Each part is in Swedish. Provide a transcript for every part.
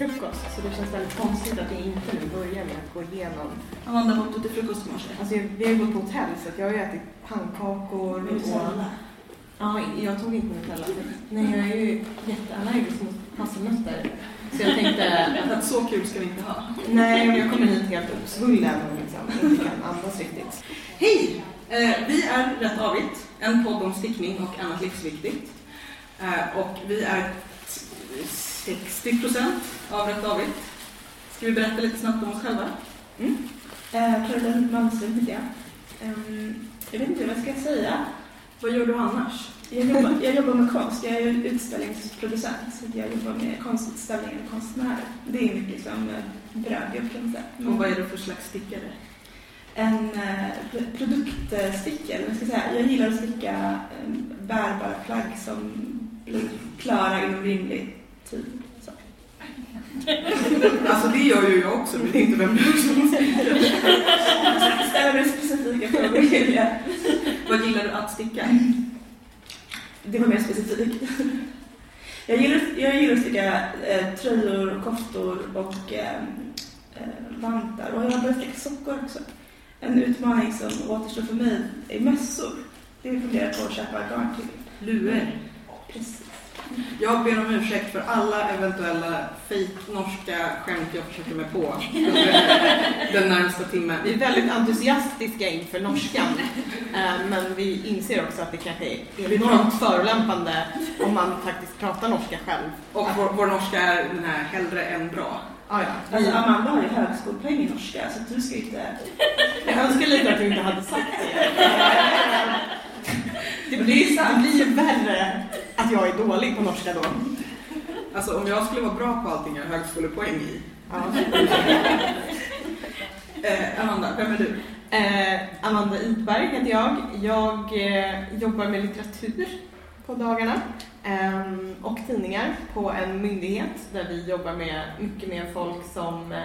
frukost så det känns väldigt konstigt att vi inte nu börjar med att gå igenom. Amanda, vad åt du till frukost i morse? Alltså jag, vi har ju gått på hotell så att jag har ju ätit pannkakor och... Ja, jag tog inte Nutella nej, jag är ju jätteallergisk mot hasselnötter. Så jag tänkte Att så kul ska vi inte ha. nej, men jag kommer hit helt uppsvullen och liksom inte kan andas riktigt. Hej! Eh, vi är Rätt Avigt, en podd om stickning och annat livsviktigt. Eh, och vi är 60 procent av Rätt Avigt. Ska vi berätta lite snabbt om oss själva? Eh, Caroline Malmström heter jag. Ehm, jag vet inte vad jag ska säga. Vad gör du annars? Jag jobbar, jag jobbar med konst. Jag är utställningsproducent. Så jag jobbar med konstutställningar och konstnärer. Det är mitt liksom, eh, brödjobb kan man säga. Och vad är du för slags stickare? En eh, pr- produktstickare, vad ska jag säga. Jag gillar att sticka eh, bärbara plagg som blir klara inom rimlig tid. Så. Alltså det gör ju jag också, men inte vem du som. Ställer du specifika frågor. Vad gillar du att sticka? Det var mer specifikt. Jag gillar, jag gillar att sticka eh, tröjor, koftor och eh, eh, vantar. Och jag har börjat sticka sockor också. En utmaning som återstår för mig är mössor. Det funderar jag på att köpa garn till. Luer. Precis. Jag ber om ursäkt för alla eventuella fake norska skämt jag försöker mig på den närmsta timmen. Vi är väldigt entusiastiska inför norskan, eh, men vi inser också att det kanske är enormt förolämpande om man faktiskt pratar norska själv. Och vår, vår norska är den här hellre än bra. Ah, ja. Alltså Amanda har ju högskolepoäng i norska så att du ska inte... Jag önskar lite att du inte hade sagt det. Det blir, det blir ju värre att jag är dålig på norska då. Alltså om jag skulle vara bra på allting jag har högskolepoäng i. Ja. Eh, Amanda, vem är du? Eh, Amanda Idberg heter jag. Jag eh, jobbar med litteratur på dagarna eh, och tidningar på en myndighet där vi jobbar med mycket med folk som eh,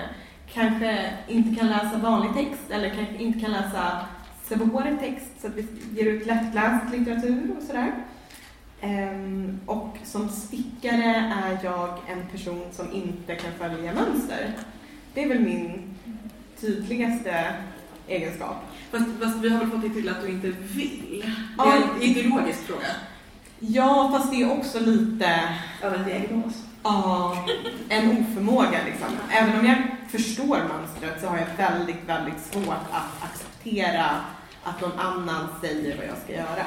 kanske inte kan läsa vanlig text eller kanske inte kan läsa svår text så att vi ger ut lättläst litteratur och sådär. Ehm, och som stickare är jag en person som inte kan följa mönster. Det är väl min tydligaste egenskap. Fast, fast vi har väl fått det till att du inte vill? Det Ja. är en ideologisk fråga. Ja, fast det är också lite Av en diagnos. ja, en oförmåga liksom. Även om jag förstår mönstret så har jag väldigt, väldigt svårt att acceptera att någon annan säger vad jag ska göra.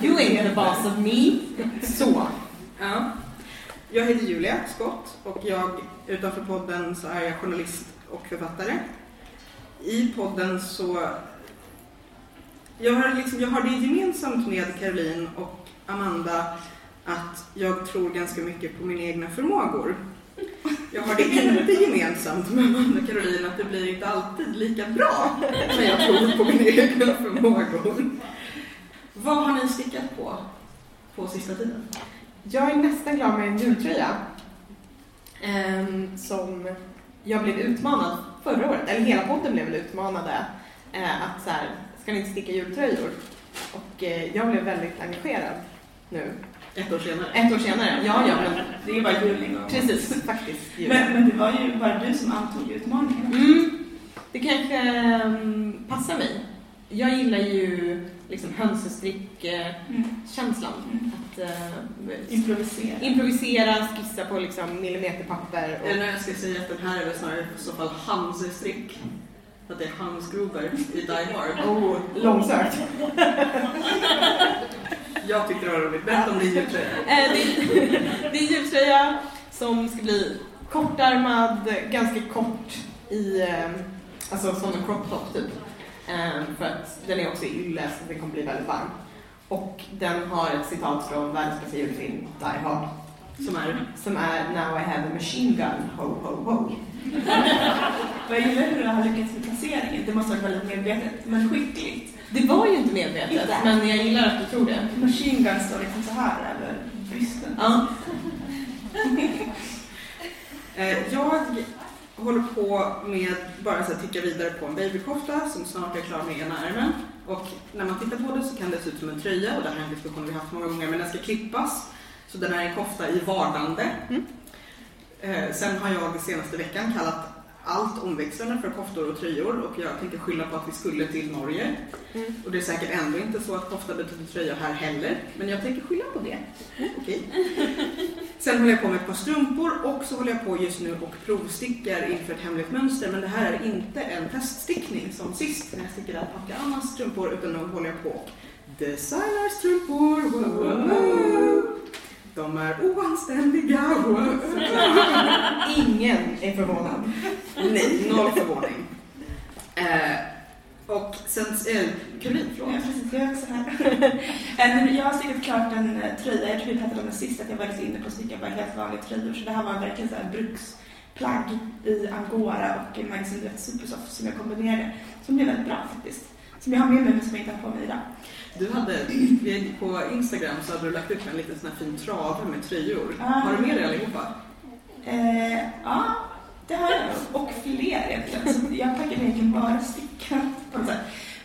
You ain't the boss of me. Så. Ja. Jag heter Julia Skott och jag, utanför podden så är jag journalist och författare. I podden så... Jag har, liksom, jag har det gemensamt med Caroline och Amanda att jag tror ganska mycket på mina egna förmågor. Jag har det inte gemensamt med Amanda och Caroline att det blir inte alltid lika bra när jag tror på mina egna förmågor. Vad har ni stickat på på sista tiden? Jag är nästan klar med en jultröja. ehm, som jag blev utmanad förra året, eller hela podden blev väl utmanade. eh, att så här, ska ni inte sticka jultröjor? Och eh, jag blev väldigt engagerad nu. Ett år senare. Ett år senare. Ja, ja, men Det är bara juling och... precis, faktiskt. jul. Men, men det var ju bara du som antog utmaningen. Mm, det kanske um, passar mig. Jag gillar ju liksom hönsestrick-känslan. Mm. Att eh, Improvisera. improvisera, skissa på liksom millimeterpapper. Och, Eller jag ska säga att den här är väl snarare i så fall Hamse-strick. Att det är Hans Gruber i Die Hard. oh, långsökt. Jag tyckte det var roligt. Berätta om din jultröja. Eh, det, är jultröja som ska bli kortärmad, ganska kort i, eh, alltså som en crop top typ. Eh, för att den är också i ylle så den kommer bli väldigt varm. Och den har ett citat från världens bästa julfilm, Die Hard, Som är... som är Now I have a machine gun, ho ho ho. Vad gillar hur du har lyckats med placeringen. Det måste ha varit väldigt medvetet, men skickligt. Det var ju inte medvetet, Inte. men jag gillar att du tror det. Machine gun står liksom så här över brösten. Ja. Eh, jag håller på med bara så här, vidare på en babykofta som snart är klar med ena ärmen. Och när man tittar på det så kan det se ut som en tröja och det här är en diskussion vi haft många gånger men den ska klippas. Så den är en kofta i vardande. Mm. Eh, sen har jag senaste veckan kallat allt omväxlande för koftor och tröjor och jag tänker skylla på att vi skulle till Norge. Mm. Och det är säkert ändå inte så att kofta betyder tröja här heller, men jag tänker skylla på det. Okej. Sen håller jag på med ett par strumpor och så håller jag på just nu och provstickar inför ett hemligt mönster. Men det här är inte en teststickning som sist när jag stickade Packa Annas strumpor, utan nu håller jag på och designar strumpor. Wow, wow, wow. De är oanständiga. Wow. Ingen är förvånad. Nej, noll förvåning. Eh, och sen, eh, Caroline, förlåt. Ja, precis. Jag är också här. Eh, jag har stickat klart en eh, tröja. Jag tror vi pratade om det sist, att jag var lite inne på att sticka bara helt vanliga tröjor. Så det här var verkligen så här bruksplagg i angora och en magasin supersoft som jag kombinerade. Som blev väldigt bra faktiskt. Som jag har med mig men som jag inte har på mig idag. Du hade, på Instagram så hade du lagt upp en liten sån här fin trave med tröjor. Ah. Har du med dig allihopa? Eh, ja, det har jag. Och fler egentligen. Så jag packade egentligen bara stickat på något sätt.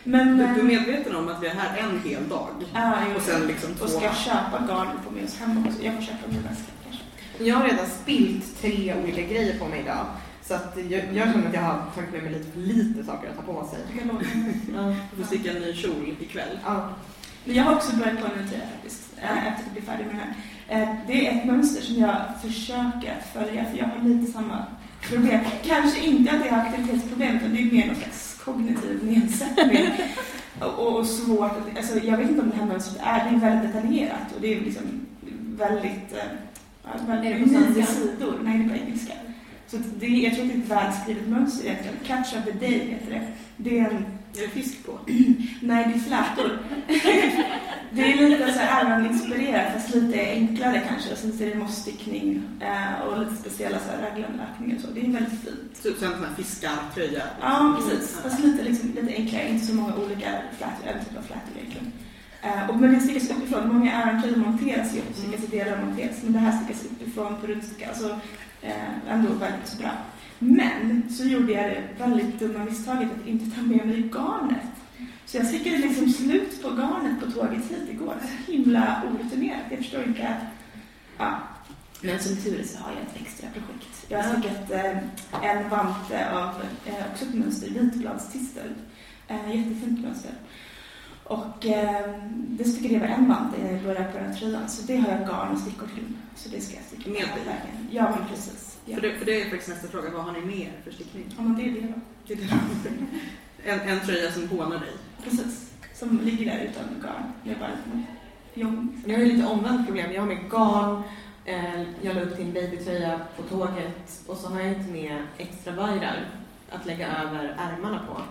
Men... Du, eh, du är medveten om att vi är här en hel dag? ja, jo. Och sen liksom två... Och ska jag köpa garn med oss hem också? Jag får köpa min väska kanske. Jag har redan spilt tre olika grejer på mig idag. Så att jag, jag känner att jag har tagit med mig lite för lite saker att ta på sig. Du kan låna mig. Ja. Du får sticka en ny kjol ikväll. Ja. Men jag har också börjat på en ny tröja faktiskt, eh, efter att bli färdig med den här. Eh, Det är ett mönster som jag försöker att följa, för jag har lite samma problem. Kanske inte att det är aktivitetsproblem, utan det är mer någon slags kognitiv nedsättning. och, och svårt att, alltså jag vet inte om det här mönstret är, det är väldigt detaljerat och det är liksom väldigt, eh, väldigt Är det på nio svenska? sidor. Nej, det är på engelska. Så det, jag tror att det är ett välskrivet mönster egentligen. Catch of the day heter det. Det är en Är det fisk på? Nej, det är flätor. det är lite så här Allan-inspirerat, fast lite enklare kanske. Och sen så är det mossstickning eh, och lite speciella så här och så. Det är väldigt fint. Typ en sån här fiskartröja. Ja, precis. Fast lite, liksom, lite enklare, inte så många olika flätor, en typ av flätor egentligen. Eh, och, men det stickas uppifrån. Många Aran-tröjor monteras ju, stickas i delar och monteras. Men det här stickas uppifrån på rundsticka. Alltså, eh, ändå väldigt bra. Men så gjorde jag det väldigt dumma misstaget att inte ta med mig garnet. Så jag stickade liksom slut på garnet på tåget hit igår. Så himla orutinerat. Jag förstår inte. Ja. Men som tur är så har jag ett extra projekt. Jag har stickat eh, en vante av eh, också ett mönster, vitbladstistel. Eh, jättefint mönster. Och eh, det stickade jag över en vante innan jag började på den här tröjan. Så det har jag garn och stickor till. Så det ska jag sticka Med hela dig? vägen. Ja, men precis. Ja. För, det, för det är faktiskt nästa fråga. Vad har ni mer för stickning? Ja, men det är det då. Det är det. En, en tröja som hånar dig. Precis. Som ligger där utan garn. Jag bara jobb. Jag har ju lite omvänt problem. Jag har med garn, eh, jag la upp till en babytröja på tåget och så har jag inte med extra vajrar att lägga över ärmarna på.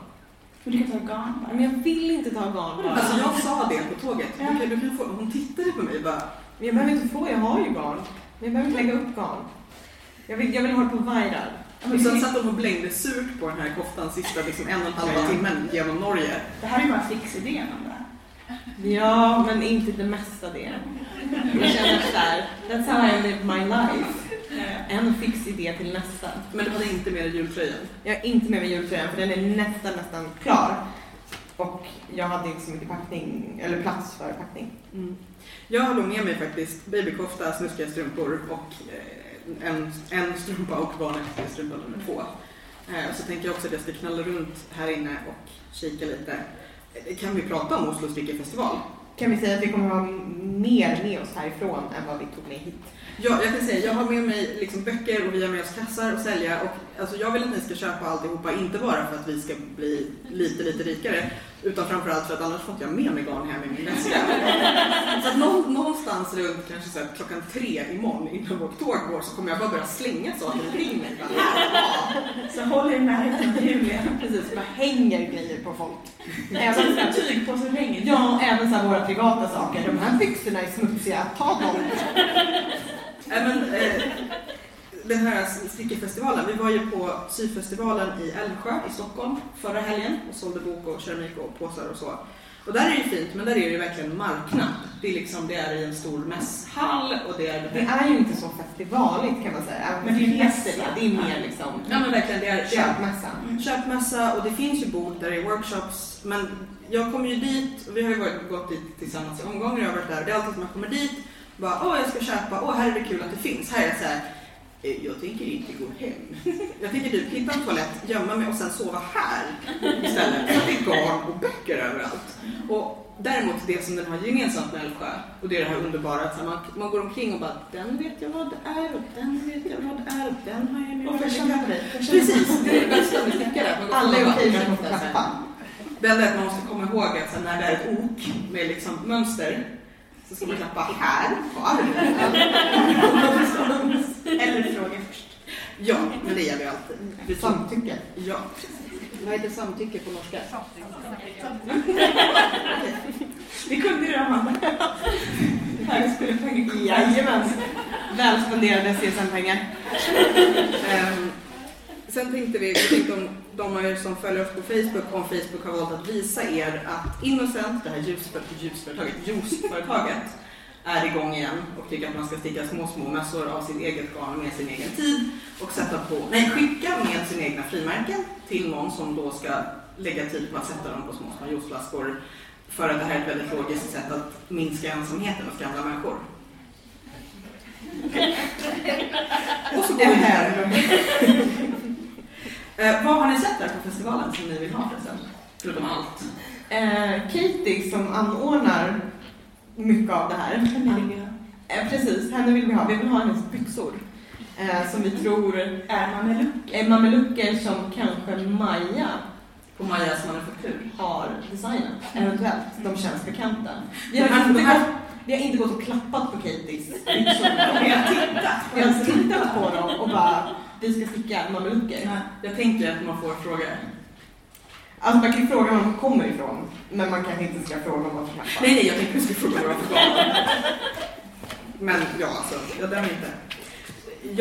Men du kan ta garn bara. Men jag vill inte ta garn bara. Alltså jag sa det på tåget. Ja. Du kan, du kan få, hon tittade på mig och bara Men jag behöver inte få, jag har ju garn. Men jag behöver inte lägga upp garn. Jag vill, jag vill ha det på vajrar. Och sen satt de och blängde surt på den här koftan sista liksom en och en halva timmen genom Norge. Det här är bara fixidén om det. Ja, men inte det mesta det. Jag känner såhär, that's how I live my life. En fix idé till nästa. Men du hade inte med dig jultröjan. Jag har inte med mig jultröjan för den är nästan, nästan klar. Och jag hade inte så mycket packning, eller plats för packning. Mm. Jag har då med mig faktiskt babykofta, snuskiga strumpor och eh, en, en strumpa och barnet till strumpa nummer två. Eh, Så tänker jag också att jag ska knalla runt här inne och kika lite. Eh, Kan vi prata om Oslo Strickefestival? Kan vi säga att vi kommer ha mer med oss härifrån än vad vi tog med hit? Ja, jag kan säga, jag har med mig liksom böcker och vi har med oss kassar att sälja och alltså jag vill att ni ska köpa alltihopa, inte bara för att vi ska bli lite, lite rikare, utan framförallt för att annars får inte jag med mig garn hem i min väska. Så att nå- någonstans runt kanske så här, klockan tre imorgon innan vårt tåg går så kommer jag bara börja slänga saker omkring mig. Bara, "Här, Så håll er i närheten av Julia. Precis, bara hänger grejer på folk. Även, så här- tyg på så länge. ja, även så här våra privata saker. De här byxorna är smutsiga, ta dem. Men, eh, den här stickefestivalen, vi var ju på syfestivalen i Älvsjö i Stockholm förra helgen och sålde bok och keramik och påsar och så. Och där är det ju fint, men där är det ju verkligen marknad. Det är liksom, det är i en stor mässhall och det är... Det är ju inte så festivaligt kan man säga. Men det är mässa. det är mer liksom Ja men verkligen, det är köp, köpmässa. köpmässa och det finns ju bord där det är workshops. Men jag kommer ju dit, och vi har ju varit, gått dit tillsammans i omgångar, jag har varit där. Det är alltid som man kommer dit, bara åh jag ska köpa, åh här är det kul att det finns. Här är det så här, "Eh, jag tänker inte gå hem. Jag tänker typ hitta en toalett, gömma mig och sen sova här istället. För att det är garn och böcker överallt. Och däremot det som den har gemensamt med Älvsjö, och det är det här underbara att man, man går omkring och bara den vet jag vad det är och den vet jag vad det är och den har jag med Och på dig? Precis, det är det bästa med går Alla är okej med att klappa. Det enda är att man måste komma ihåg att när det är ett ok med liksom mönster så ska man klappa här på armen. Eller fråga först. Ja, men det gör vi alltid. Samtycke. ja. Vad heter samtycke på norska? Det kunde du Amanda. Högskolepoäng. Jajamän. Väl spenderade CSN-pengar. Sen tänkte vi, vi tänkte om de av er som följer oss på Facebook, om Facebook har valt att visa er att Innocent, det här ljusför, ljusföretaget, juiceföretaget, är igång igen och tycker att man ska sticka små, små mössor av sitt eget garn med sin egen tid och sätta på, nej, skicka med sina egna frimärken till någon som då ska lägga tid på att sätta dem på små, små juiceflaskor för att det här är ett väldigt logiskt sätt att minska ensamheten hos gamla människor. Och så går vi här. Eh, vad har ni sett där på festivalen som ni vill ha förresten? Förutom allt. Eh, Katie som anordnar mycket av det här. Henne vill vi ha. Eh, precis, henne vill vi ha. Vi vill ha hennes byxor. Eh, som vi tror Är luck? är mamelucker som kanske Maja På Majas manufaktur. har designat. Eventuellt. De känns bekanta. Vi har, inte, gått, vi har inte gått och klappat på Katies byxor. Vi har tittat. Vi har tittat på dem och bara, vi ska sticka mamelucker. Nej, Jag tänker att man får fråga. Alltså man kan ju fråga var de kommer ifrån, men man kanske inte ska fråga om vad som Nej, nej, jag tänkte att jag skulle fråga vad garn. Men ja, alltså, jag dömer inte.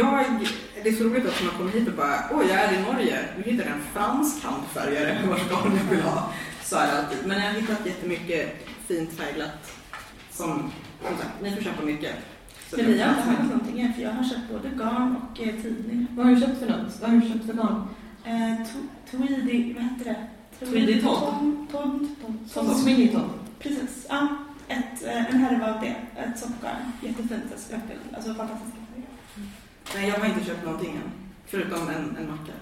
Jag, det är så roligt att man kommer hit och bara, oj, jag är i Norge. Nu hittar jag en fransk handfärgare vars garn jag vill ha. Så är det alltid. Men jag har hittat jättemycket fint färgglatt som, som sagt, ni får köpa mycket. Så Men vi har inte haft någonting än för jag har köpt både garn och eh, tidning. Vad har du köpt för något? Vad har du köpt för garn? Eh, Tweedy, vad heter det? Tweedy Todd. Todd. Som Todd. Swingyton? Precis, ja. Ett, eh, en härva av det. Ett soppgarn. Jättefint. spökel. Alltså fantastiska färger. Nej, jag har inte köpt någonting än. Förutom en, en macka.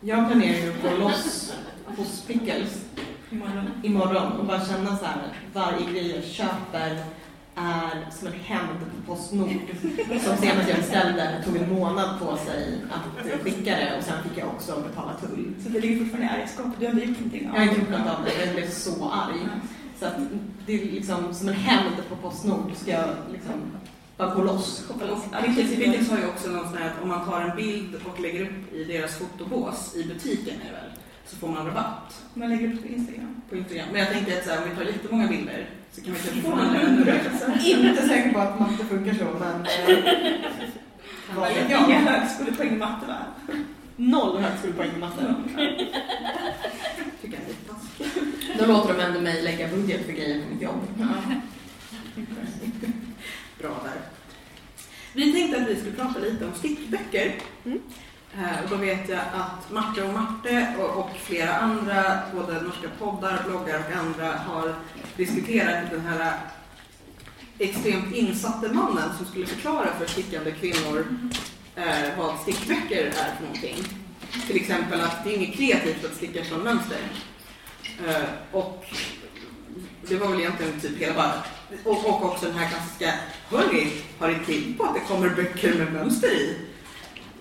Jag planerar ju att gå loss hos Pickles Imorgon. imorgon och bara känna så här, varje grej jag köper är som en hämnd på Postnord. Som senast jag beställde tog en månad på sig att skicka det och sen fick jag också betala tull. Så det ligger fortfarande i arga skåpet. Du har inte gjort någonting Jag har inte gjort något av det, jag blev så arg. Så att det är liksom som en hämnd på Postnord ska jag liksom bara gå loss. Det Pickles har ju också någon sån här att om man tar en bild och lägger upp i deras fotobås i butiken är det väl, så får man rabatt Man lägger upp på Instagram. på Instagram. Men jag tänker att så här, om vi tar jättemånga bilder så kan vi kanske få en ännu. Inte säker på att matte funkar så, men eh, vad vet Inga högskolepoäng i matte va? Noll högskolepoäng i matte. Tycker jag är lite taskigt. Då låter de ändå mig lägga budget för grejer på mitt jobb. Bra där. Vi tänkte att vi skulle prata lite om stickböcker. Mm. Eh, Och då vet jag att Marte och Marte och, och flera andra, både norska poddar, bloggar och andra, har diskuterat den här extremt insatte mannen som skulle förklara för stickande kvinnor eh, vad stickböcker är för någonting. Till exempel att det är inget kreativt att sticka från mönster. Eh, och det var väl egentligen typ hela bara... Och, och också den här klassiska, hörni, har ni tänkt på att det kommer böcker med mönster i?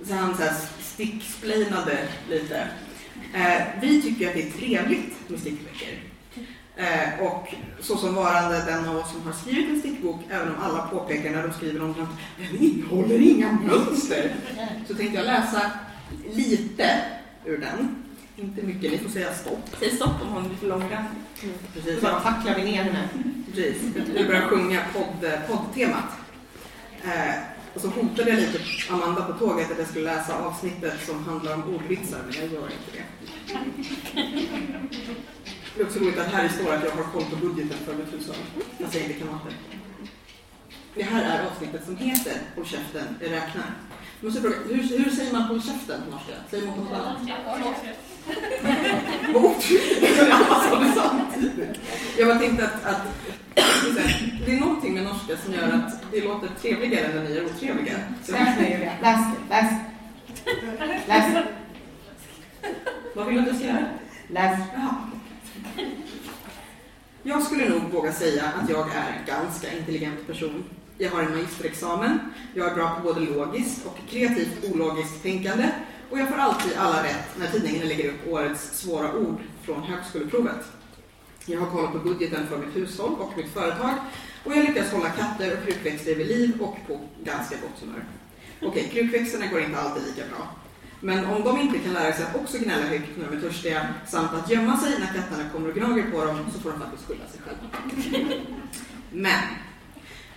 Så han så här sticksplainade lite. Eh, vi tycker att det är trevligt med stickböcker. Eh, och så som varande den av oss som har skrivit en stickbok, även om alla påpekar när de skriver om den, den innehåller inga mönster. Så tänkte jag läsa lite ur den. Inte mycket, ni får säga stopp. Säg stopp om hon blir för långrandig. Precis. Så tacklar vi ner henne. Precis, vi börjar sjunga podd, poddtemat. Eh, och så hotade jag lite Amanda på tåget att jag skulle läsa avsnittet som handlar om ordvitsar, men jag gör inte det. Det är också roligt att här står att jag har koll på budgeten för mitt fast jag inte kan matte. Det här är avsnittet som heter Håll käften, jag räknar. Jag måste fråga, hur, hur säger man håll käften på norska? Säger man sa det samtidigt. Jag bara tänkte att, att det är någonting med norska som gör att det låter trevligare när ni är otrevliga. Läs nu Julia. Läs, läs. Läs. vad vill du att jag ska göra? Läs. Jaha. Jag skulle nog våga säga att jag är en ganska intelligent person. Jag har en magisterexamen, jag är bra på både logiskt och kreativt ologiskt tänkande och jag får alltid alla rätt när tidningen lägger upp årets svåra ord från högskoleprovet. Jag har koll på budgeten för mitt hushåll och mitt företag och jag lyckas hålla katter och krukväxter vid liv och på ganska gott humör. Okej, krukväxterna går inte alltid lika bra. Men om de inte kan lära sig att också gnälla högt när de är törstiga samt att gömma sig när katterna kommer och gnager på dem så får de faktiskt skylla sig själva. Men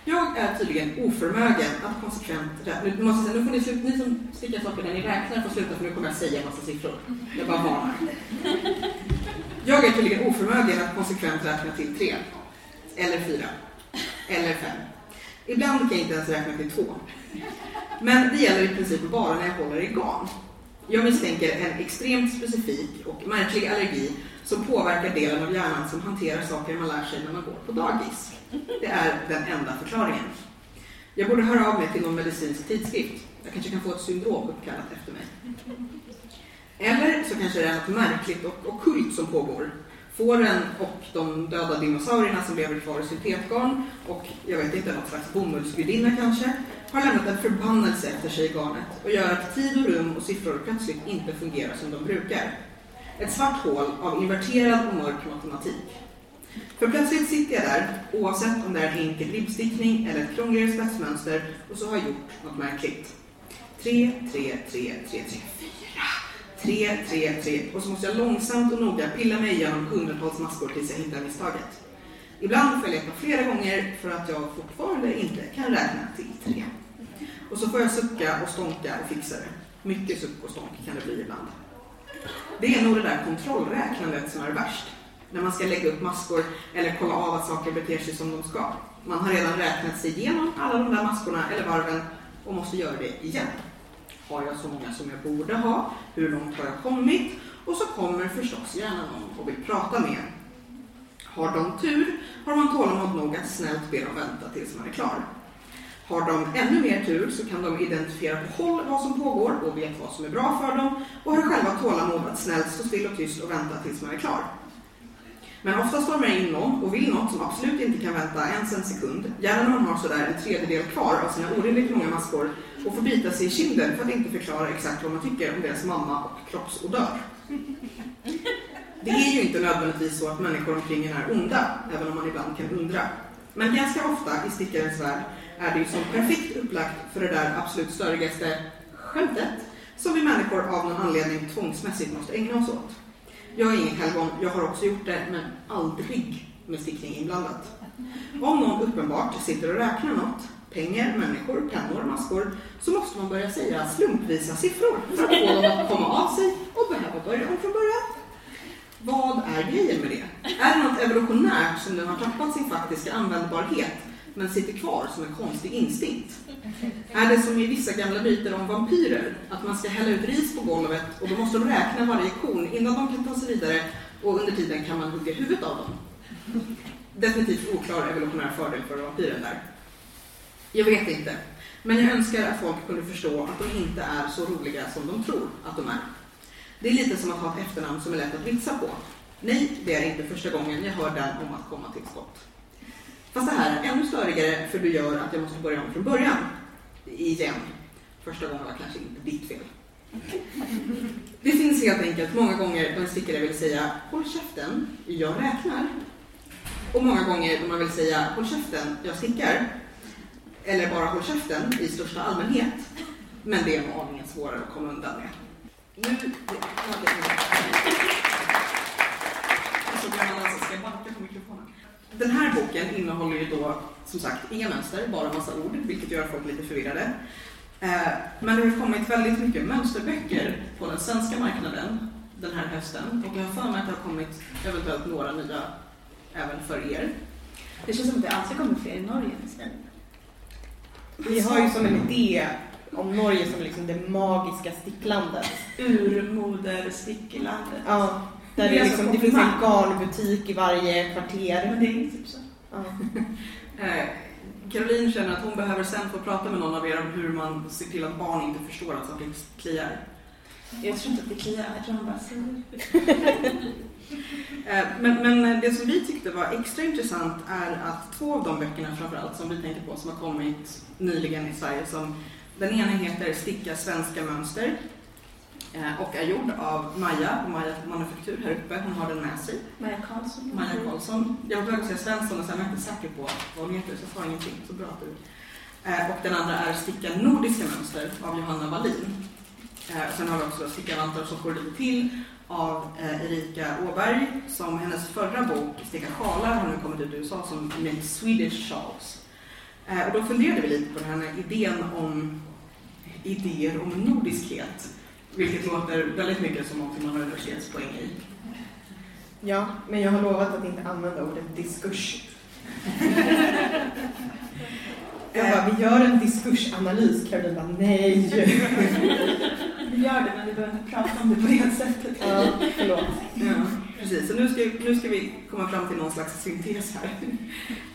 jag är tydligen oförmögen att konsekvent räkna. Nu, måste nu får ni, sluta, ni som stickar saker där ni räknar får sluta för nu kommer jag säga en massa siffror. Jag bara varnar. Jag är tydligen oförmögen att konsekvent räkna till tre. Eller fyra. Eller fem. Ibland kan jag inte ens räkna till två. Men det gäller i princip bara när jag håller i garn. Jag misstänker en extremt specifik och märklig allergi som påverkar delen av hjärnan som hanterar saker man lär sig när man går på dagis. Det är den enda förklaringen. Jag borde höra av mig till någon medicinsk tidskrift. Jag kanske kan få ett syndrom uppkallat efter mig. Eller så kanske det är något märkligt och ockult som pågår. Fåren och de döda dinosaurierna som lever kvar i syntetgarn och jag vet inte, något slags bomullsgudinna kanske, har lämnat en förbannelse efter sig i garnet och gör att tid och rum och siffror plötsligt inte fungerar som de brukar. Ett svart hål av inverterad och mörk matematik. För plötsligt sitter jag där, oavsett om det är en enkel ribbstickning eller ett krångligare spetsmönster, och så har jag gjort något märkligt. 3, 3, 3, 3, 3, 4. 3, 3, 3. Och så måste jag långsamt och noga pilla mig igenom hundratals maskor tills jag hittar misstaget. Ibland får jag leta flera gånger för att jag fortfarande inte kan räkna till tre. Och så får jag sucka och stånka och fixa det. Mycket suck och stånk kan det bli ibland. Det är nog det där kontrollräknandet som är värst. När man ska lägga upp maskor eller kolla av att saker beter sig som de ska. Man har redan räknat sig igenom alla de där maskorna eller varven och måste göra det igen. Har jag så många som jag borde ha? Hur långt har jag kommit? Och så kommer förstås gärna någon och vill prata med en. Har de tur har man tålamod nog att snällt be dem vänta tills man är klar. Har de ännu mer tur så kan de identifiera på håll vad som pågår och vet vad som är bra för dem och har själva tålamod att snällt stå still och tyst och vänta tills man är klar. Men ofta stormar in någon och vill något som absolut inte kan vänta ens en sekund, gärna när man har sådär en tredjedel kvar av sina orimligt många maskor och får bita sig i kinden för att inte förklara exakt vad man tycker om deras mamma och kroppsodör. Det är ju inte nödvändigtvis så att människor omkring en är onda, även om man ibland kan undra. Men ganska ofta i stickarens värld är det ju som perfekt upplagt för det där absolut störigaste skämtet som vi människor av någon anledning tvångsmässigt måste ägna oss åt. Jag är ingen helgon, jag har också gjort det, men aldrig med stickning inblandat. Om någon uppenbart sitter och räknar något, pengar, människor, pennor, maskor, så måste man börja säga slumpvisa siffror för att få dem att komma av sig och behöva börja om från början. Vad är grejen med det? Är det något evolutionärt som nu har tappat sin faktiska användbarhet men sitter kvar som en konstig instinkt? Är det som i vissa gamla myter om vampyrer, att man ska hälla ut ris på golvet och då måste de räkna varje korn innan de kan ta sig vidare och under tiden kan man hugga huvudet av dem? Definitivt oklar evolutionär fördel för vampyren där. Jag vet inte, men jag önskar att folk kunde förstå att de inte är så roliga som de tror att de är. Det är lite som att ha ett efternamn som är lätt att vitsa på. Nej, det är inte första gången jag hör den om att komma till skott. Fast det här är ännu störigare för du gör att jag måste börja om från början. Igen. Första gången var kanske inte ditt fel. Det finns helt enkelt många gånger då en stickare vill säga Håll käften, jag räknar. Och många gånger då man vill säga Håll käften, jag stickar. Eller bara Håll käften i största allmänhet. Men det är aningen svårare att komma undan med. Nu... Så kan man alltså ska backa på mikrofonen. Den här boken innehåller ju då som sagt inga mönster, bara massa ord, vilket gör folk lite förvirrade. Eh, men det har kommit väldigt mycket mönsterböcker på den svenska marknaden den här hösten och jag har för mig att det har kommit eventuellt några nya även för er. Det känns som att det alltid kommer fler i Norge nästan. Vi har ju som en idé om Norge som liksom det magiska sticklandet. Urmoderstickelandet. Ja, där Det är liksom, så det finns en garnbutik i varje kvarter. Men det är typ så. Ja. Eh, Caroline känner att hon behöver sen få prata med någon av er om hur man ser till att barn inte förstår att saker kliar. Jag tror inte att det kliar, jag tror han bara säger. Eh, Men, men det som vi tyckte var extra intressant är att två av de böckerna framförallt som vi tänker på som har kommit nyligen i Sverige som den ena heter Sticka svenska mönster och är gjord av Maja på Maja Manufaktur här uppe. Hon har den med sig. Maja Karlsson. Maja Karlsson. Jag var att säga Svensson och sen är jag inte säker på vad hon heter så jag sa ingenting. Så bra att du. Eh, Och den andra är Sticka nordiska mönster av Johanna Wallin. Eh, Sen har vi också Sticka vantar som går lite till av eh, Erika Åberg som hennes förra bok Sticka sjalar har nu kommit ut i USA som Make Swedish Shawls. Eh, Och då funderade vi lite på den här idén om idéer om nordiskhet. Vilket låter väldigt mycket som något man har universitetspoäng i. ja, men jag har lovat att inte använda ordet diskurs. Jag bara, vi gör en diskursanalys. Caroline bara, nej. Vi gör det, men vi behöver inte prata om det på det sättet. Ja, förlåt. Ja, precis. Så nu ska, nu ska vi komma fram till någon slags syntes här.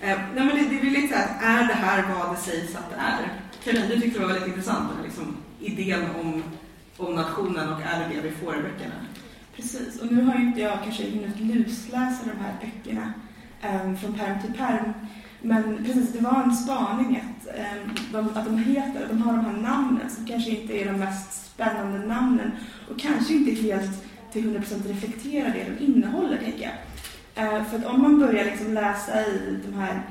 Eh, nej, men det, det är väl lite så här, är det här vad det sägs att det är? Caroline, du tyckte det var väldigt intressant, den här liksom, idén om, om nationen och är det det vi får i böckerna? Precis, och nu har ju inte jag kanske hunnit lusläsa de här böckerna um, från perm till perm. Men precis, det var en spaning att, um, de, att de heter, de har de här namnen som kanske inte är de mest spännande namnen och kanske inte helt till 100% reflekterar det de innehåller, tänker jag. Uh, för att om man börjar liksom läsa i de här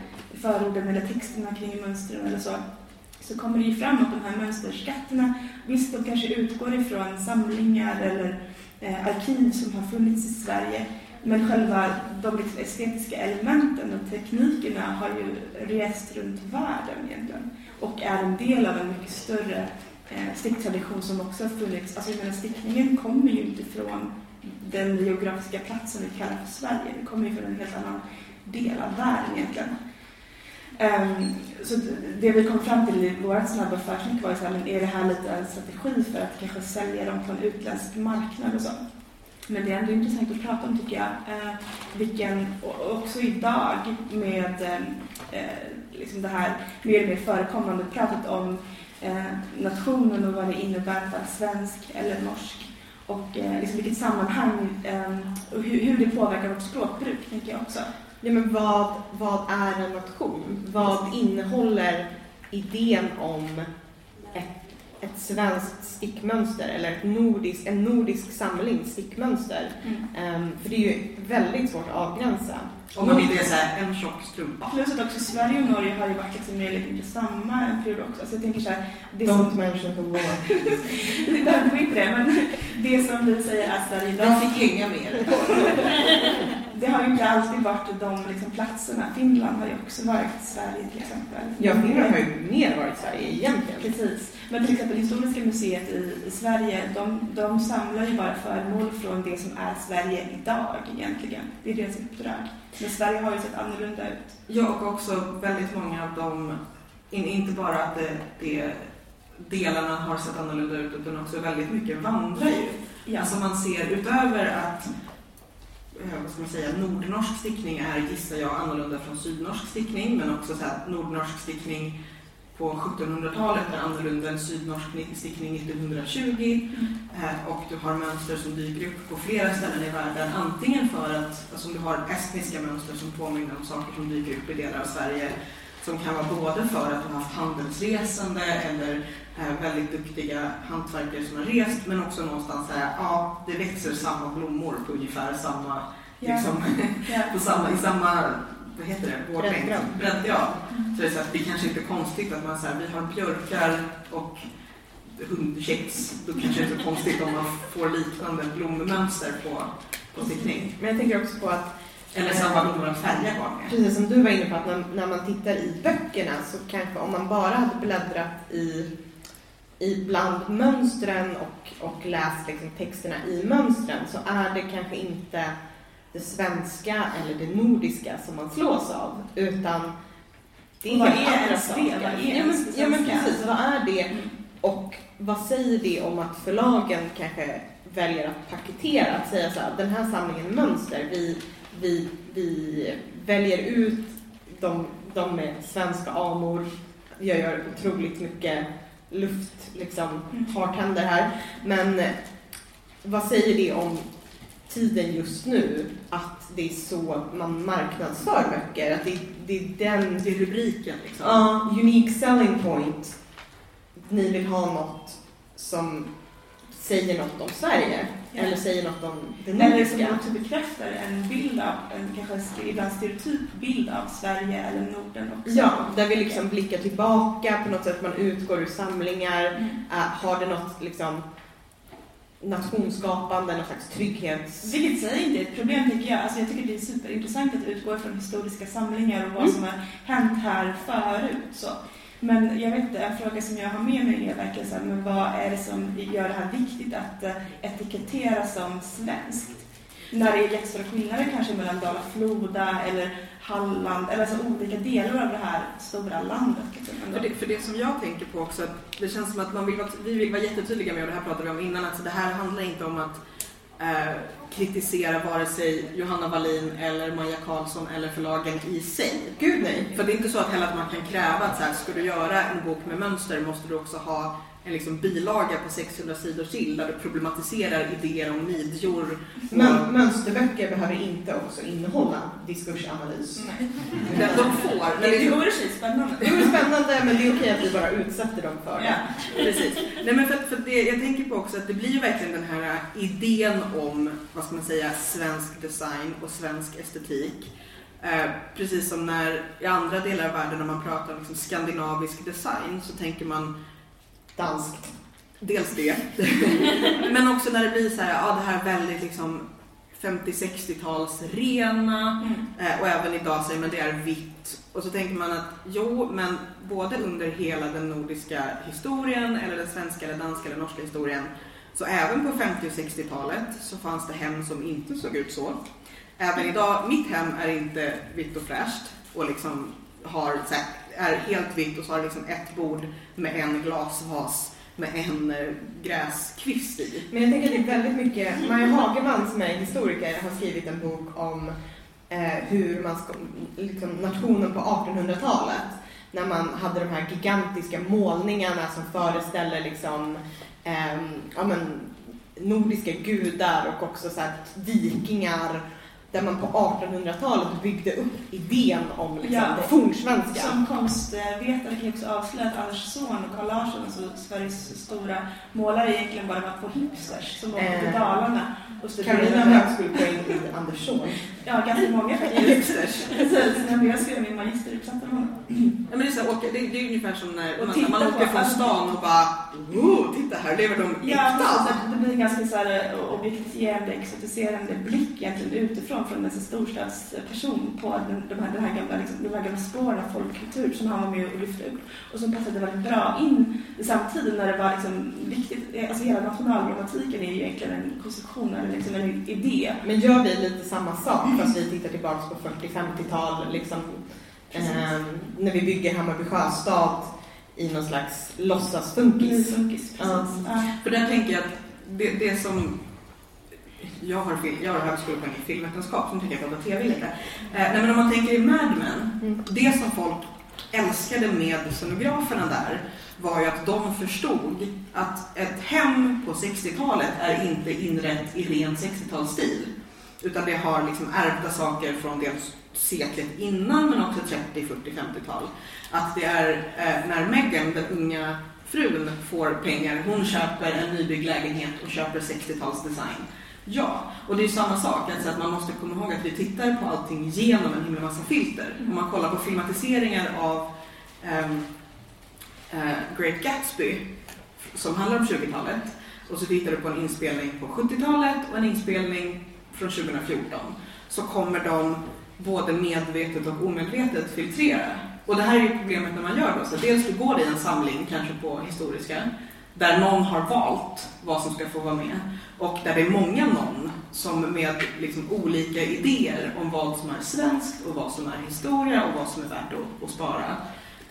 förorden eller texterna kring mönstren eller så, så kommer det ju fram att de här mönsterskatterna, visst de kanske utgår ifrån samlingar eller eh, arkiv som har funnits i Sverige. Men själva de liksom estetiska elementen och teknikerna har ju rest runt världen egentligen. Och är en del av en mycket större eh, sticktradition som också har funnits. Alltså jag menar, stickningen kommer ju inte från den geografiska platsen vi kallar för Sverige. den kommer ju från en helt annan del av världen egentligen. Um, så det vi kom fram till i vårt snabba försnitt var ju så här, men är det här lite en strategi för att kanske sälja dem på en utländsk marknad och så? Men det är ändå intressant att prata om tycker jag. Eh, vilken, också idag med ehm, eh, liksom det här mer och mer förekommande pratet om eh, nationen och vad det innebär att vara svensk eller norsk. Och eh, liksom vilket sammanhang eh, och hur, hur det påverkar vårt språkbruk, tänker jag också. Ja, men vad, vad är en nation? Vad innehåller idén om ett, ett svenskt stickmönster eller ett nordisk, en nordisk samling stickmönster? Ehm, för det är ju väldigt svårt att avgränsa. Om man inte är så här, en tjock strumpa. Plus att också Sverige och Norge har ju varit liksom mer eller mindre samma en period också. Så jag tänker så här, det Don't som, mention the war. det vi inte det, men det som vi säger är Sverige idag. Den fick hänga med. Det har ju inte alltid varit de liksom, platserna. Finland har ju också varit Sverige till exempel. Ja, Finland har ju mer varit Sverige egentligen. Precis. Men till exempel Historiska museet i, i Sverige, de, de samlar ju bara föremål från det som är Sverige idag egentligen. Det är deras uppdrag. Men Sverige har ju sett annorlunda ut. Ja, och också väldigt många av dem, in, inte bara att det, det, delarna har sett annorlunda ut, utan också väldigt mycket vandrar ju. Ja. Alltså man ser utöver att vad ska man säga, nordnorsk stickning är, gissar jag, annorlunda från sydnorsk stickning, men också så här, nordnorsk stickning på 1700-talet är annorlunda än sydnorsk stickning 1920. Eh, och du har mönster som dyker upp på flera ställen i världen. Antingen för att alltså, du har estniska mönster som påminner om saker som dyker upp i delar av Sverige som kan vara både för att du har haft handelsresande eller eh, väldigt duktiga hantverkare som har rest men också någonstans här, ja, det växer samma blommor på ungefär samma, Ja. liksom, Ja. på samma, i samma, vad heter det, vårlängd? Breddgrad. Breddgrad. Så det är, så att det kanske inte är konstigt att man här, vi har björkar och hundkex. Då kanske det inte är konstigt om man får liknande blommönster på, på stickning. Men jag tänker också på att Eller samma blommor att färga med. Precis som du var inne på, att när, när man tittar i böckerna så kanske om man bara hade bläddrat i, i bland mönstren och, och läst liksom texterna i mönstren så är det kanske inte det svenska eller det nordiska som man slås av, utan det är Vad helt är andra saker. Vad är ja, men, ja, men precis, vad är det? och vad säger det om att förlagen kanske väljer att paketera, att säga så här, den här samlingen mönster, vi, vi, vi väljer ut de, de med svenska anor, jag gör otroligt mycket luft, liksom, Mm. hartänder här, men vad säger det om tiden just nu, att det är så man marknadsför böcker, att det, det är den Det är rubriken liksom. Ja, unique selling point. Ni vill ha något som säger något om Sverige. Ja. Eller säger något om det Eller som nordiska. också bekräftar en bild av, en kanske ibland stereotyp bild av Sverige eller Norden också. Ja, där vi liksom blickar tillbaka på något sätt. Man utgår ur samlingar. Mm. Äh, har det något liksom nationsskapande, någon slags trygghets... Vilket sig inte är ett problem tycker jag. Alltså jag tycker det är superintressant att utgå från historiska samlingar och vad Mm. som har hänt här förut. Så. Men jag vet inte, en fråga som jag har med mig är verkligen så här, men vad är det som gör det här viktigt att eh, etikettera som svenskt? När det är jättestora skillnader kanske mellan Dala-Floda eller Halland, eller alltså olika delar av det här stora landet. För det, för det som jag tänker på också, att det känns som att man vill vi vill vara jättetydliga med, och det här pratade vi om innan, att det här handlar inte om att eh, kritisera vare sig Johanna Wallin eller Maja Karlsson eller förlagen i sig. Gud nej. För det är inte så att heller att man kan kräva att så här, ska du göra en bok med mönster måste du också ha en liksom bilaga på 600 sidor till där du problematiserar idéer om midjor. Men mönsterböcker behöver inte också innehålla diskursanalys. Nej. De, de får, men Det vore i spännande. Det är spännande men det är okej att vi bara utsätter dem för det. Ja. Precis. Nej, men för, för det, jag tänker på också att det blir ju verkligen den här idén om, vad ska man säga, svensk design och svensk estetik. Eh, precis som när i andra delar av världen när man pratar om liksom skandinavisk design så tänker man Danskt. dels det, men också när det blir så här, ja det här väldigt liksom 50-60-tals rena, Mm. Eh, och även idag säger man det är vitt. Och så tänker man att jo, men både under hela den nordiska historien eller den svenska eller danska eller norska historien så även på 50 och 60-talet så fanns det hem som inte såg ut så. Även idag, mitt hem är inte vitt och fräscht och liksom har, så här, är helt vitt och så har det liksom ett bord med en glasvas med en eh, gräskvist i. Men jag tänker att det är väldigt mycket, Maja Hagerman som är historiker har skrivit en bok om eh, hur man ska, liksom nationen på 1800-talet när man hade de här gigantiska målningarna som föreställer liksom, eh, ja, men, nordiska gudar och också så här, vikingar där man på 1800-talet byggde upp idén om liksom, Ja. det fornsvenska. Som konstvetare kan jag också avslöja att Anders Zorn och Carl Larsson, alltså Sveriges stora målare, egentligen bara var två hipsters som åkte till Eh, Dalarna och Carolina studerade. högskolepoäng i Andersson. Ja, ganska många. Hipsters. När jag skrev min magisteruppsats om honom. Ja, men det, är så här, åka, det, det är ungefär som när man, titta man åker från stan och bara oh, titta här lever de Ja, äkta. precis, att det blir en ganska så här eh, objektifierande, exotiserande blick egentligen utifrån från en storstadsperson på den, de här, den här gamla, liksom, de här gamla spåren av folkkultur som han var med och lyfte upp och som passade väldigt bra in i samtiden när det var liksom viktigt, eh, alltså hela nationalromantiken är ju egentligen en konstruktion eller liksom en idé. Men gör vi lite samma sak fast vi tittar tillbaka på 40-50-tal liksom, ehm, när vi bygger Hammarby sjöstad i någon slags låtsasfunkis. Nyfunkis, precis. Ja. Ja. För där tänker jag att det, det som jag har, film, jag har högskolepoäng i filmvetenskap som tycker jag pratar TV lite. Eh, nej, men om man tänker i Mad Men, Mm. det som folk älskade med scenograferna där var ju att de förstod att ett hem på 60-talet är inte inrett i ren 60-talsstil. Utan det har liksom ärvda saker från dels seklet innan men också 30, 40, 50-tal. Att det är eh, när Meghan, den unga frun, får pengar, hon köper en nybyggd lägenhet och köper 60-talsdesign. Ja, och det är samma sak, alltså att man måste komma ihåg att vi tittar på allting genom en himla massa filter. Om man kollar på filmatiseringar av ehm, eh, Great Gatsby som handlar om 20-talet och så tittar du på en inspelning på 70-talet och en inspelning från 2014 så kommer de både medvetet och omedvetet filtrera. Och det här är ju problemet när man gör det. Så dels du går i en samling, kanske på historiska, där någon har valt vad som ska få vara med och där det är många någon som med liksom olika idéer om vad som är svenskt och vad som är historia och vad som är värt att, att spara.